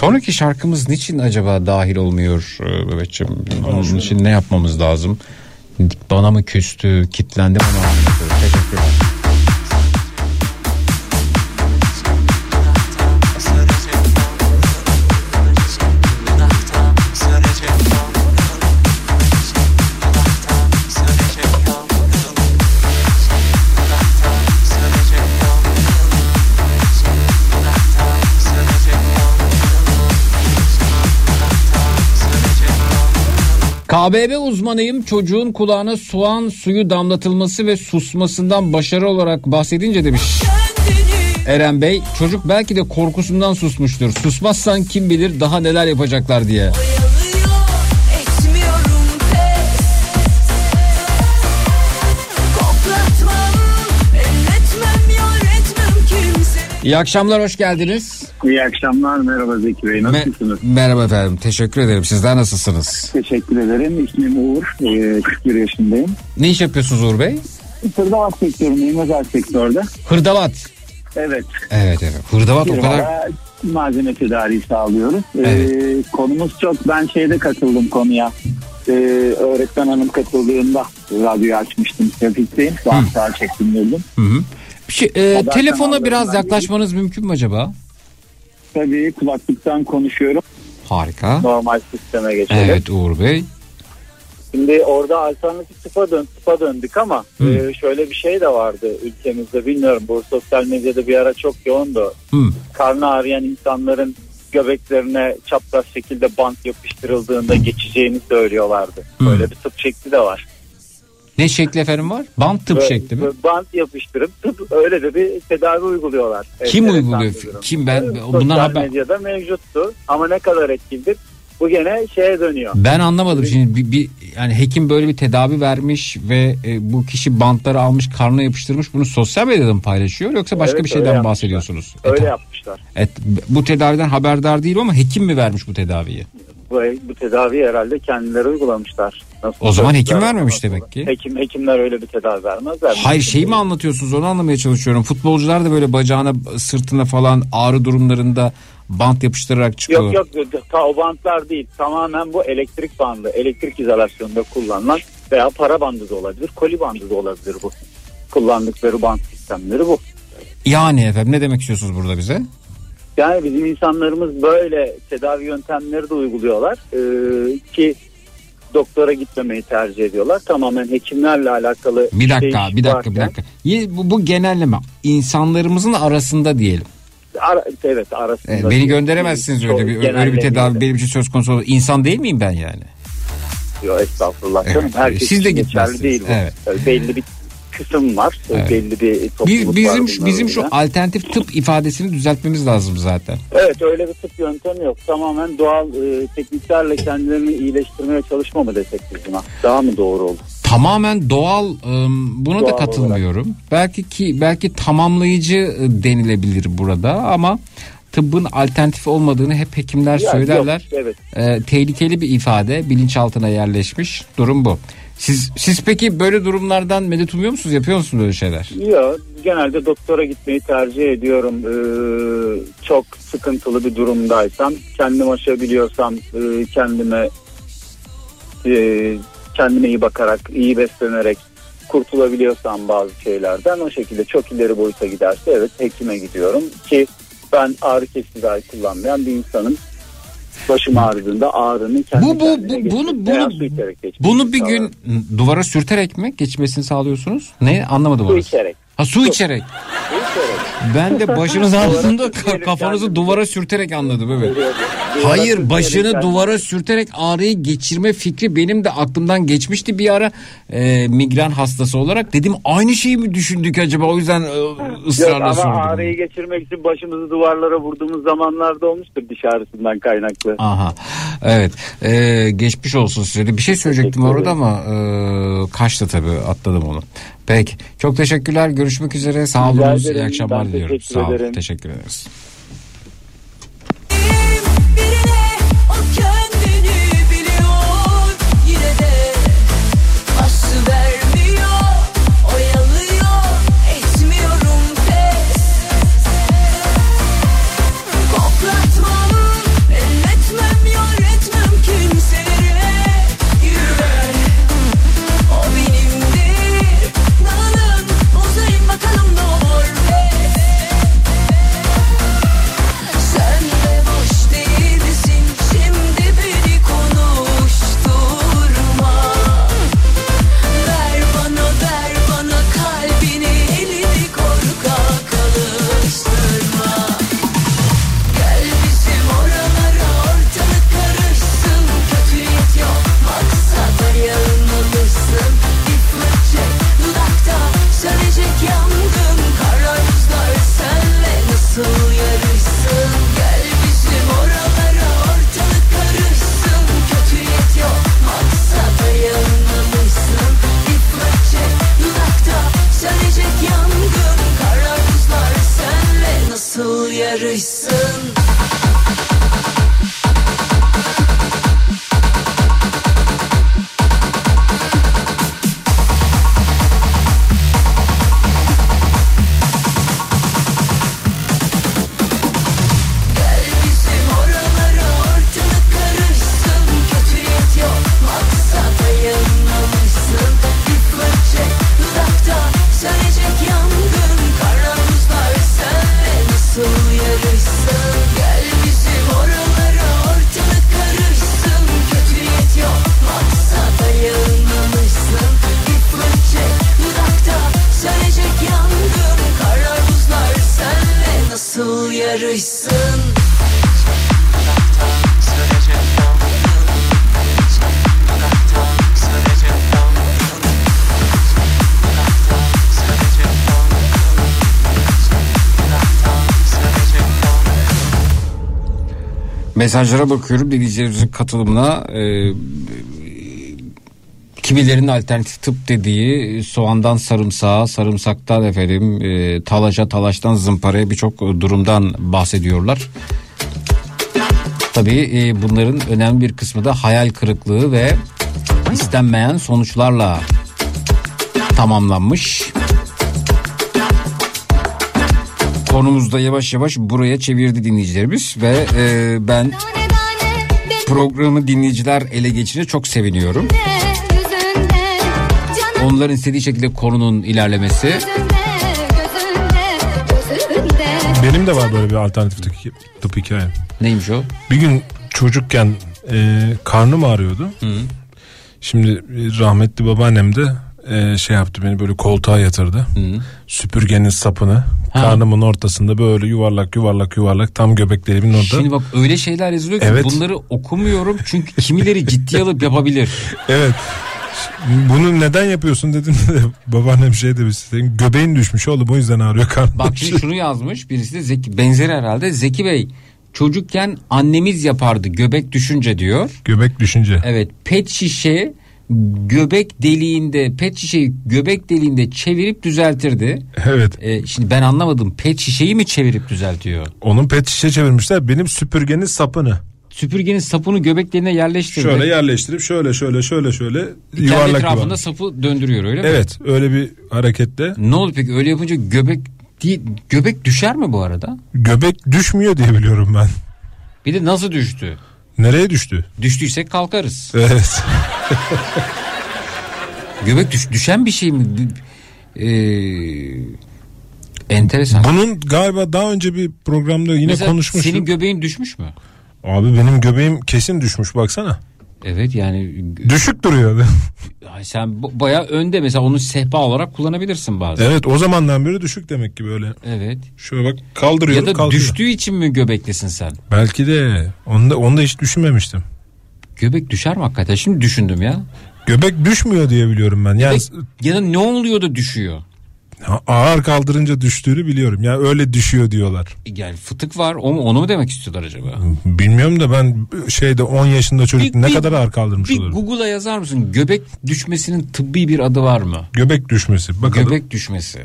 Sonraki şarkımız niçin acaba dahil olmuyor e, Mehmetciğim? Onun için ne yapmamız lazım? Bana mı küstü, kitlendi mi? KBB uzmanıyım çocuğun kulağına soğan suyu damlatılması ve susmasından başarı olarak bahsedince demiş Eren Bey çocuk belki de korkusundan susmuştur. Susmazsan kim bilir daha neler yapacaklar diye. İyi akşamlar hoş geldiniz. İyi akşamlar merhaba Zeki Bey Me- nasılsınız? merhaba efendim teşekkür ederim sizler nasılsınız? Teşekkür ederim ismim Uğur ee, 41 yaşındayım. Ne iş yapıyorsunuz Uğur Bey? Hırdavat sektöründeyim özel sektörde. Hırdavat. Evet Evet evet hırdavat o kadar malzeme tedariği sağlıyoruz. Ee, Evet. konumuz çok ben şeyde katıldım konuya. Ee, öğretmen hanım katıldığında radyoyu açmıştım trafikteyim. Sağa çektim geldim. Hı hı. Bir şey, e, telefona biraz yaklaşmanız mümkün mü acaba? Tabii kulaklıktan konuşuyorum. Harika. Normal sisteme geçelim. Evet Uğur Bey. Şimdi orada alternatif tıpa, dön, tıpa döndük ama e, şöyle bir şey de vardı ülkemizde bilmiyorum bu sosyal medyada bir ara çok yoğundu. Hı. Karnı ağrıyan insanların göbeklerine çapraz şekilde bant yapıştırıldığında geçeceğini söylüyorlardı. Böyle bir tıp şekli de var. Ne şekli efendim var? Bant tıp Böyle- şekli mi? Bant yapıştırıp tıp öyle de bir tedavi uyguluyorlar. Kim Enteresan uyguluyor? Kim ben Sosyal bundan haber medyada mevcuttu ama ne kadar etkilidir Bu gene şeye dönüyor. Ben anlamadım şimdi bir, bir yani hekim böyle bir tedavi vermiş ve e, bu kişi bantları almış karnına yapıştırmış bunu sosyal medyada mı paylaşıyor yoksa başka Evet, bir öyle şeyden bahsediyorsunuz? E, Öyle ta- yapmışlar. et, bu tedaviden haberdar değilim ama hekim mi vermiş bu tedaviyi? Bu, bu tedaviyi herhalde kendileri uygulamışlar. Nasıl O zaman hekim vermemiş nasıl- demek ki. Hekim hekimler öyle bir tedavi vermezler. Hayır şeyi mi anlatıyorsunuz onu anlamaya çalışıyorum. Futbolcular da böyle bacağına sırtına falan ağrı durumlarında bant yapıştırarak çıkıyor. Yok yok ta o bantlar değil. Tamamen bu elektrik bandı. Elektrik izolasyonunda kullanılan veya para bandı da olabilir. Koli bandı da olabilir bu. Kullandıkları bant sistemleri bu. Yani efendim ne demek istiyorsunuz burada bize? Yani bizim insanlarımız böyle tedavi yöntemleri de uyguluyorlar. Ee, ki doktora gitmemeyi tercih ediyorlar. Tamamen hekimlerle alakalı Bir dakika değişik bir dakika bir varken- dakika. Ye- Bu, bu genelleme insanlarımızın arasında diyelim. Ara- evet arasında. E, beni gönderemezsiniz öyle bir öyle bir tedavi benim için söz konusu olur. İnsan değil miyim ben yani? Yok estağfurullah canım. Evet, Herkes siz de geçerli gitmezsiniz. değil bu. Evet. Belli bir kısım var. Evet. Belli bir Biz, topluluk var. bizim bizim şu alternatif tıp ifadesini düzeltmemiz lazım zaten. Evet öyle bir tıp yöntemi yok. Tamamen doğal e, tekniklerle kendilerini iyileştirmeye çalışma mı desek biz buna? Daha mı doğru olur? Tamamen doğal ım, buna da Doğal katılmıyorum. Belki ki belki tamamlayıcı e, denilebilir burada ama tıbbın alternatif olmadığını hep hekimler Ya, söylerler. yok, evet. E, tehlikeli bir ifade bilinçaltına yerleşmiş durum bu. Siz siz peki böyle durumlardan medet umuyor musunuz? Yapıyor musunuz böyle şeyler? Yok genelde doktora gitmeyi tercih ediyorum. Ee, çok sıkıntılı bir durumdaysam kendim aşabiliyorsam e, kendime e, kendime iyi bakarak iyi beslenerek kurtulabiliyorsam bazı şeylerden o şekilde çok ileri boyuta giderse evet hekime gidiyorum ki ben ağrı kesici kullanmayan bir insanım. Başım ağrıdığında ağrının kendi Bu- bu- bu- bunu- bunu- su Bunu bir gün duvara sürterek mi geçmesini sağlıyorsunuz? Ne anlamadım su orası. içerek. Ha su içerek. Su içerek. Ben de başınız sürterek kafanızı duvara sürterek anladım evet. Hayır başını duvara sürterek ağrıyı geçirme fikri benim de aklımdan geçmişti bir ara e, migren hastası olarak. Dedim aynı şeyi mi düşündük acaba o yüzden e, Yok, ısrarla ama sordum. ağrıyı geçirmek için başımızı duvarlara vurduğumuz zamanlarda olmuştur diş ağrısından kaynaklı. Aha evet E, geçmiş olsun size de bir şey söyleyecektim orada ama e, kaçtı tabii atladım onu. Peki. Çok teşekkürler. Görüşmek üzere. Sağ olunuz iyi akşamlar ben diliyorum. Sağ olun. teşekkür ederiz. Mesajlara bakıyorum dinleyicilerimizin katılımına. Ee, kimilerinin alternatif tıp dediği soğandan sarımsağa, sarımsaktan efendim e, talaşa, talaştan zımparaya birçok durumdan bahsediyorlar. Tabii e, bunların önemli bir kısmı da hayal kırıklığı ve istenmeyen sonuçlarla tamamlanmış. Konumuzda yavaş yavaş buraya çevirdi dinleyicilerimiz ve e, ben programı dinleyiciler ele geçirince çok seviniyorum. Onların istediği şekilde konunun ilerlemesi. Benim de var böyle bir alternatif tıp, tıp hikayem. Neymiş o? Bir gün çocukken e, karnım ağrıyordu. Şimdi e, rahmetli babaannem de e, şey yaptı beni böyle koltuğa yatırdı. Süpürgenin sapını karnımın ortasında böyle yuvarlak yuvarlak yuvarlak tam göbeklerimin orada. Şimdi bak öyle şeyler yazılıyor ki Evet. bunları okumuyorum çünkü kimileri ciddiye alıp yapabilir. Evet. Bunu neden yapıyorsun dedim de babaannem şey demiş. Senin göbeğin düşmüş oğlum o yüzden ağrıyor karnın. Bak şimdi şunu yazmış birisi de Zeki benzeri herhalde Zeki Bey çocukken annemiz yapardı göbek düşünce diyor. Göbek düşünce. Evet pet şişe göbek deliğinde pet şişeyi göbek deliğinde çevirip düzeltirdi. Evet. Ee, şimdi ben anlamadım pet şişeyi mi çevirip düzeltiyor? Onun pet şişe çevirmişler. Benim süpürgenin sapını. Süpürgenin sapını göbek deliğine yerleştirdi. Şöyle yerleştirip şöyle şöyle şöyle şöyle Kendi yuvarlak etrafında yuvarlak. sapı döndürüyor öyle mi? Evet öyle bir hareketle Ne oldu peki öyle yapınca göbek değil, göbek düşer mi bu arada? göbek düşmüyor diye biliyorum ben. Bir de nasıl düştü? Nereye düştü? Düştüysek kalkarız. Evet. Göbek düş, düşen bir şey mi? Ee, enteresan. Bunun galiba daha önce bir programda yine Mesela konuşmuştuk. Senin göbeğin düşmüş mü? Abi benim göbeğim kesin düşmüş baksana. Evet yani Düşük duruyordu. Ay sen bayağı önde mesela onu sehpa olarak kullanabilirsin bazen. evet o zamandan beri düşük demek ki böyle. Evet. Şöyle bak kaldırıyorum Ya da kalkıyor. düştüğü için mi göbeklisin sen? Belki de onu da, onu da hiç düşünmemiştim. Göbek düşer mi hakikaten? Şimdi düşündüm ya. Göbek düşmüyor diye biliyorum ben. Yani Göbek- ya da ne oluyor da düşüyor? Ağır kaldırınca düştüğünü biliyorum. Yani öyle düşüyor diyorlar. Yani fıtık var o mu, onu mu demek istiyorlar acaba? Bilmiyorum da ben şeyde 10 yaşında çocuk Bir- ne bir- kadar ağır kaldırmış Bir olurum. Google'a yazar mısın? Göbek düşmesinin tıbbi bir adı var mı? Göbek düşmesi. Bakalım Göbek düşmesi.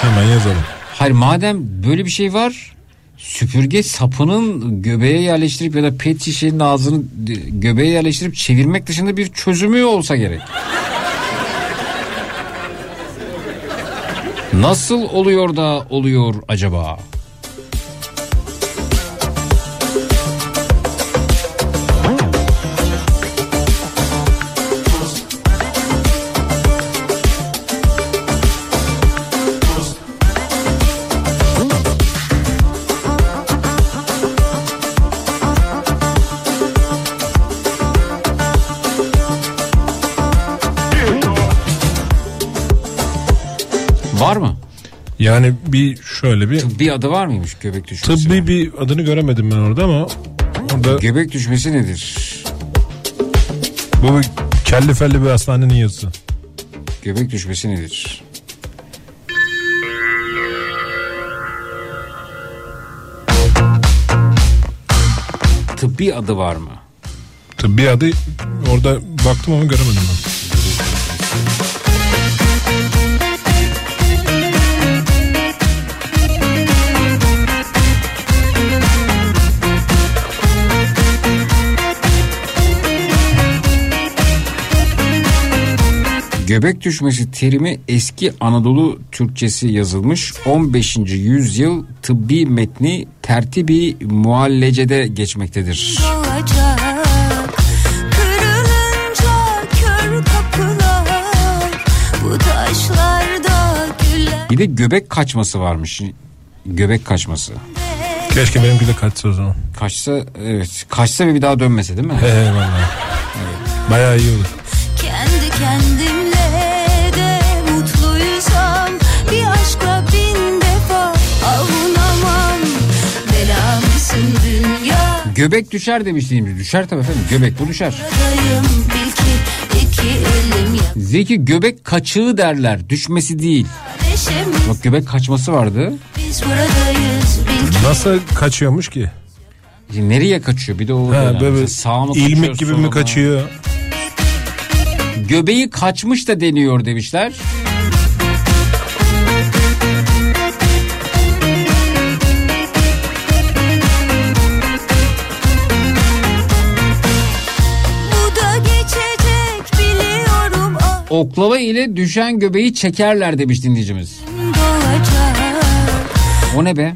hemen yazalım. Hayır madem böyle bir şey var süpürge sapının göbeğe yerleştirip ya da pet şişenin ağzını göbeğe yerleştirip çevirmek dışında bir çözümü olsa gerek. Nasıl oluyor da oluyor acaba? Yani bir şöyle bir Tıbbi adı var mıymış göbek düşmesi? tıbbi bir adını göremedim ben orada ama orada Göbek düşmesi nedir? bu bir kelli felli bir hastanenin yazısı. Göbek düşmesi nedir? Tıbbi adı var mı? Tıbbi adı orada baktım ama göremedim ben. Göbek düşmesi terimi eski Anadolu Türkçesi yazılmış 15. yüzyıl tıbbi metni tertibi muallecede geçmektedir. Bir de göbek kaçması varmış. Göbek kaçması. Keşke benimki de kaçsa o zaman. Kaçsa evet kaçsa ve bir daha dönmese değil mi? Eyvallah. Bayağı iyi olur. Kendi kendimle Göbek düşer demiştiniz. Düşer tabii efendim. Göbek bu düşer. Zeki göbek kaçığı derler. Düşmesi değil. Bak göbek kaçması vardı. Nasıl kaçıyormuş ki? Şimdi nereye kaçıyor bir de o Ha, dönem. böyle sağa mı kaçıyor, ilmik gibi mi kaçıyor? Göbeği kaçmış da deniyor demişler. Oklava ile düşen göbeği çekerler demiş dinleyicimiz. O ne be?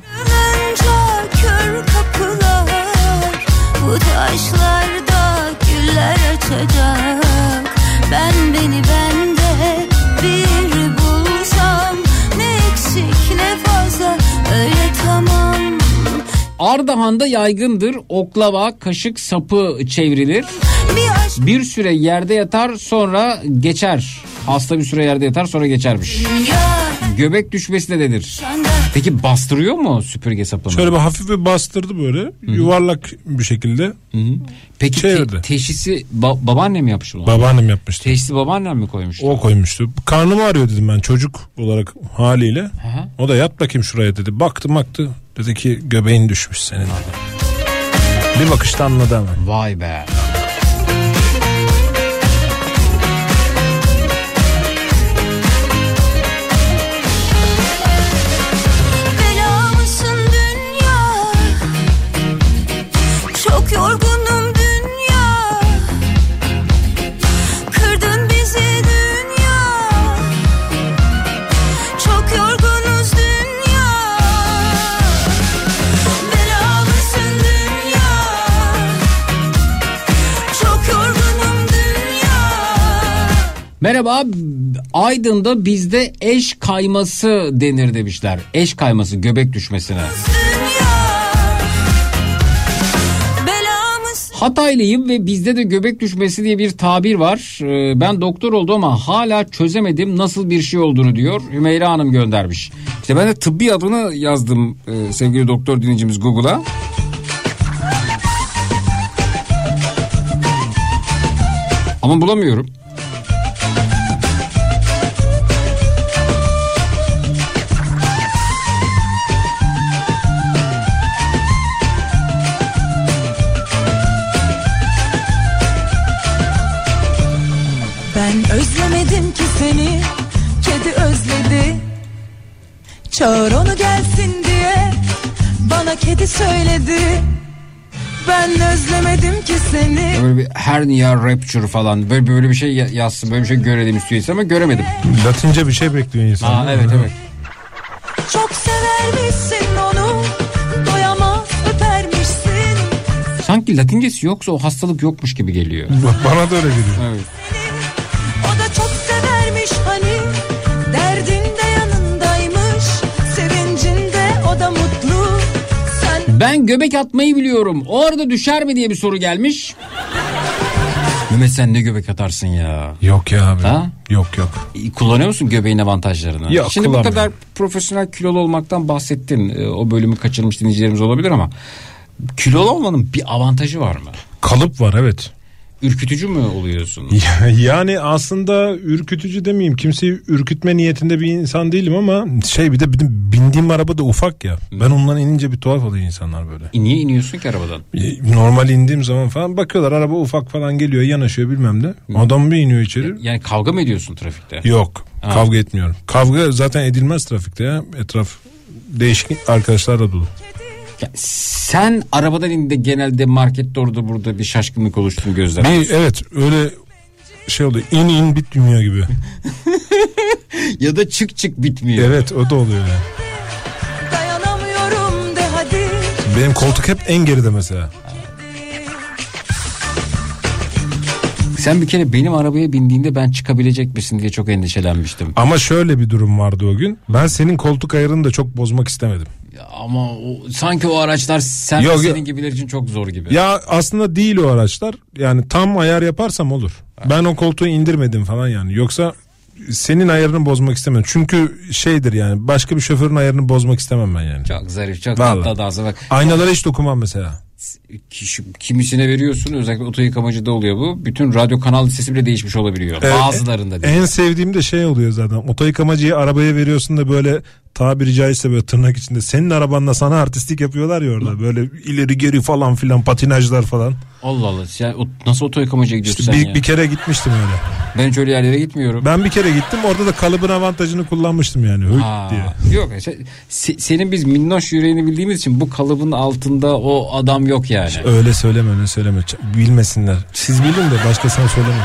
Kapılar Bu taşlarda güller açacak Ardahan'da yaygındır. Oklava, kaşık sapı çevrilir. Bir süre yerde yatar sonra geçer. Hasta bir süre yerde yatar sonra geçermiş. Göbek düşmesi de denir. Peki bastırıyor mu süpürge sapını? Şöyle bir hafif bir bastırdı böyle. Yuvarlak bir şekilde. Hı hı. Peki te- Çevirdi. teşhisi ba- babaannem mi yapmış bunu? Babaannem yapmıştı. Teşhisi babaannem mi koymuş? O koymuştu. Karnım ağrıyor dedim ben çocuk olarak haliyle. hı. O da yat bakayım şuraya dedi. Baktı baktı. Dedi ki göbeğin düşmüş senin. Bir bakışta anladı hemen. Vay be. Merhaba Aydın'da bizde eş kayması denir demişler. Eş kayması göbek düşmesine. Hataylıyım ve bizde de göbek düşmesi diye bir tabir var. Ee, Ben doktor oldum ama hala çözemedim nasıl bir şey olduğunu diyor. Hümeyra Hanım göndermiş. İşte ben de tıbbi adını yazdım e, sevgili doktor dinleyicimiz Google'a. Ama bulamıyorum. Çağır onu gelsin diye Bana kedi söyledi Ben özlemedim ki seni Böyle bir hernia rupture falan böyle böyle bir şey ya- yazsın böyle bir şey görelim istiyorsa ama göremedim. Latince bir şey bekliyor insan. Aa, evet evet. Çok severmişsin onu Doyamaz öpermişsin Sanki latincesi yoksa o hastalık yokmuş gibi geliyor. Bana da öyle geliyor. Evet. Ben göbek atmayı biliyorum. O arada düşer mi diye bir soru gelmiş. Mehmet sen ne göbek atarsın ya? Yok ya abi. Ha? Yok yok. Kullanıyor musun göbeğin avantajlarını? Yok, Şimdi bu kadar profesyonel kilolu olmaktan bahsettin. Ee, O bölümü kaçırmış dinleyicilerimiz olabilir ama kilolu olmanın bir avantajı var mı? Kalıp var evet. Ürkütücü mü oluyorsun? Ya- Yani aslında ürkütücü demeyeyim. Kimseyi ürkütme niyetinde bir insan değilim ama şey bir de bindiğim araba da ufak ya. Ben ondan inince bir tuhaf oluyor insanlar böyle. E, Niye iniyorsun ki arabadan? E, Normal indiğim zaman falan bakıyorlar araba ufak falan geliyor yanaşıyor bilmem ne. Adam bir iniyor içeri. Yani kavga mı ediyorsun trafikte? Yok Ha. kavga etmiyorum. Kavga zaten edilmez trafikte ya. Etraf değişik arkadaşlarla dolu. Ya sen arabadan indiğinde genelde markette orada burada bir şaşkınlık oluştuğunu gözler. Bir, evet öyle şey oluyor. İn in bitmiyor gibi. ya da çık çık bitmiyor. evet o da oluyor yani. dayanamıyorum de hadi Benim koltuk hep en geride mesela. Sen bir kere benim arabaya bindiğinde ben çıkabilecek misin diye çok endişelenmiştim. Ama şöyle bir durum vardı o gün. Ben senin koltuk ayarını da çok bozmak istemedim. Ama o, sanki o araçlar sen Yok, senin gibiler için çok zor gibi. Ya aslında değil o araçlar. Yani tam ayar yaparsam olur. Ben o koltuğu indirmedim falan yani. Yoksa senin ayarını bozmak istemedim. Çünkü şeydir yani başka bir şoförün ayarını bozmak istemem ben yani. Çok zarif çok Vallahi. tatlı dansı bak. Aynalara hiç dokunmam mesela. Kişi, kimisine veriyorsun özellikle oto yıkamacıda oluyor bu. Bütün radyo kanal listesi bile değişmiş olabiliyor. Ee, Bazılarında değil. En sevdiğim de şey oluyor zaten. Oto yıkamacıyı arabaya veriyorsun da böyle tabiri caizse böyle tırnak içinde senin arabanla sana artistik yapıyorlar ya orada. Böyle ileri geri falan filan patinajlar falan. Allah Allah. Sen o- nasıl oto yıkamacıya gidiyorsun İşte sen bir, ya? bir kere gitmiştim öyle. Ben hiç öyle yerlere gitmiyorum. Ben bir kere gittim orada da kalıbın avantajını kullanmıştım yani. Ha, diye. Yok se- senin biz minnoş yüreğini bildiğimiz için bu kalıbın altında o adam yok yani. Öyle söyleme öyle söyleme. Bilmesinler. Siz bilin de başkasına söylemeyin.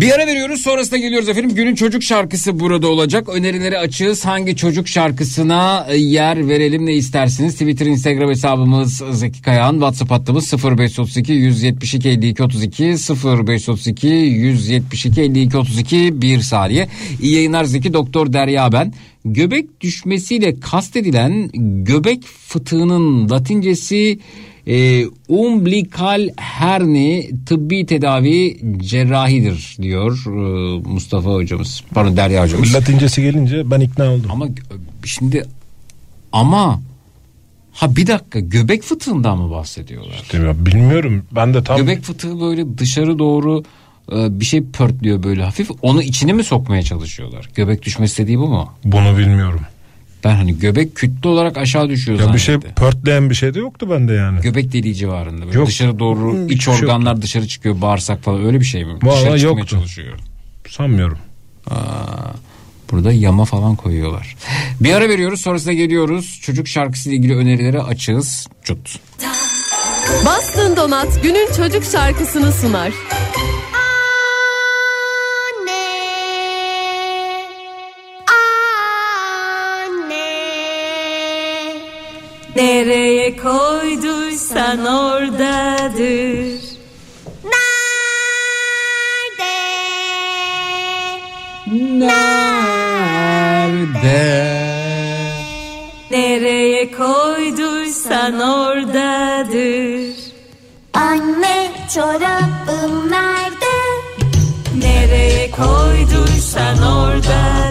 Bir ara veriyoruz sonrasında geliyoruz efendim. Günün çocuk şarkısı burada olacak. Önerileri açığız. Hangi çocuk şarkısına e, yer verelim ne istersiniz? Twitter, Instagram hesabımız Zeki Kayağan. WhatsApp hattımız 0532 172 52 32 0532 172 52 32 bir saniye. İyi yayınlar Zeki Doktor Derya ben. Göbek düşmesiyle kastedilen göbek fıtığının latincesi e, umbilikal herni tıbbi tedavi cerrahidir diyor e, Mustafa hocamız. Pardon Derya hocamız. Latincesi gelince ben ikna oldum. Ama gö- şimdi ama ha bir dakika göbek fıtığından mı bahsediyorlar? İşte bilmiyorum. Ben de tam Göbek fıtığı böyle dışarı doğru e, bir şey pörtlüyor böyle hafif. Onu içine mi sokmaya çalışıyorlar? Göbek düşmesi dediği bu mu? bunu bilmiyorum. Ben hani göbek kütle olarak aşağı düşüyor Ya bir şey zannettim. pörtleyen bir şey de yoktu bende yani. Göbek deliği civarında. Böyle Yok. dışarı doğru Hmm, iç hiçbir şey organlar dışarı çıkıyor. Bağırsak falan öyle bir şey mi? Vallahi dışarı çıkmaya yoktu. çalışıyor. Sanmıyorum. Aa, burada yama falan koyuyorlar. Bir ara veriyoruz sonrasında geliyoruz. Çocuk şarkısıyla ilgili önerileri açığız. Cut. Bastın Donat günün çocuk şarkısını sunar. Nereye koyduysan oradadır. Nerede? Nereye koyduysan oradadır. Anne çorabım nerede? Nereye koyduysan oradadır.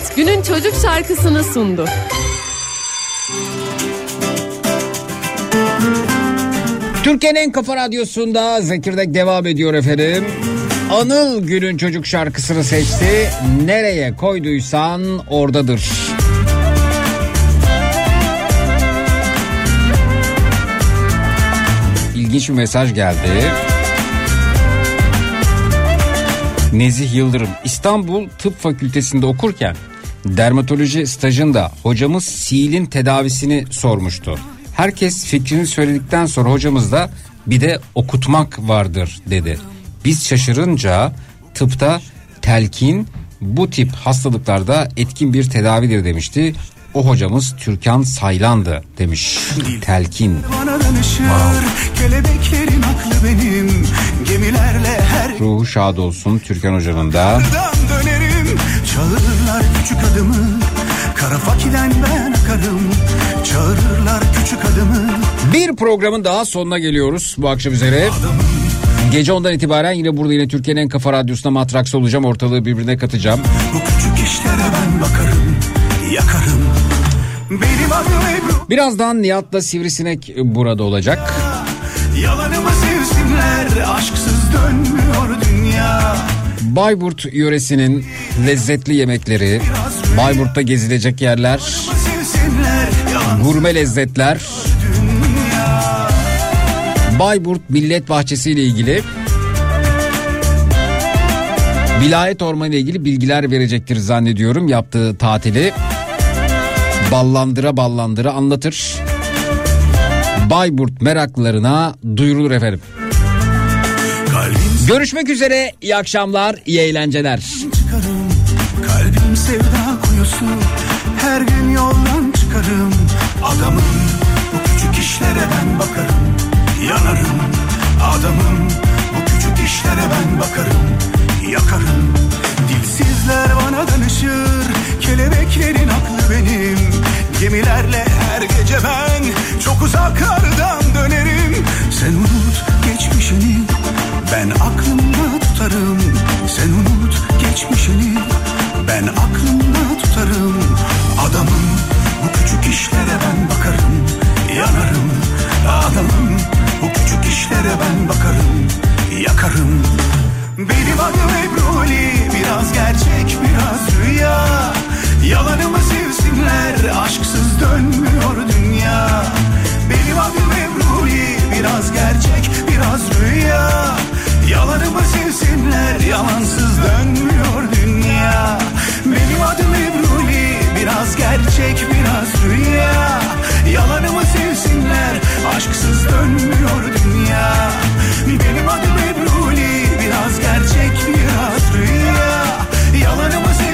Donat günün çocuk şarkısını sundu. Türkiye'nin en kafa radyosunda Zekirdek devam ediyor efendim. Anıl günün çocuk şarkısını seçti. Nereye koyduysan oradadır. İlginç bir mesaj geldi. Nezih Yıldırım İstanbul Tıp Fakültesinde okurken dermatoloji stajında hocamız silin tedavisini sormuştu. Herkes fikrini söyledikten sonra hocamız da bir de okutmak vardır dedi. Biz şaşırınca tıpta telkin bu tip hastalıklarda etkin bir tedavidir demişti. o hocamız Türkan Saylan'dı demiş. Telkin. Ruhu şad olsun Türkan hocanın da. dönerim Çağırırlar küçük adımı Kara fakiden ben akarım Çağırırlar küçük adımı Bir programın daha sonuna geliyoruz bu akşam üzere. Gece ondan itibaren yine burada yine Türkiye'nin en kafa radyosunda matraksı olacağım. Ortalığı birbirine katacağım. Bu küçük işlere ben bakarım Yakarım Benim adım Ebru Birazdan Nihat'la Sivrisinek burada olacak. Yalanımı sevsinler Aşksız dönmüyor dünya Bayburt yöresinin lezzetli yemekleri, Bayburt'ta gezilecek yerler, gurme lezzetler, Bayburt Millet Bahçesi ile ilgili Vilayet Ormanı ile ilgili bilgiler verecektir zannediyorum yaptığı tatili. Ballandıra ballandıra anlatır. Bayburt meraklılarına duyurulur efendim. Görüşmek üzere. iyi akşamlar, iyi eğlenceler. çıkarım Kalbim sevda kuyusu Her gün yoldan çıkarım. Adamım bu küçük işlere ben bakarım. Yanarım adamım Bu küçük işlere ben bakarım. Yakarım Dilsizler bana danışır. Kelebeklerin aklı benim. Gemilerle her gece ben Çok uzaklardan dönerim. Sen unut geçmişini ben aklımda tutarım sen unut geçmişini. Ben aklımda tutarım adamım. Bu küçük işlere ben bakarım Yanarım. Adamım bu küçük işlere ben bakarım Yakarım. Beni bak Ebroli biraz gerçek biraz rüya. Yalanımı sevsinler aşksız dönmüyor dünya. Beni bak Ebroli biraz gerçek biraz rüya. Yalanımı sevsinler yalansız dönmüyor dünya. Benim adım Ebruli biraz gerçek biraz rüya. Yalanımı sevsinler aşksız dönmüyor dünya. Benim adım Ebruli biraz gerçek biraz rüya. Yalanımı sevsinler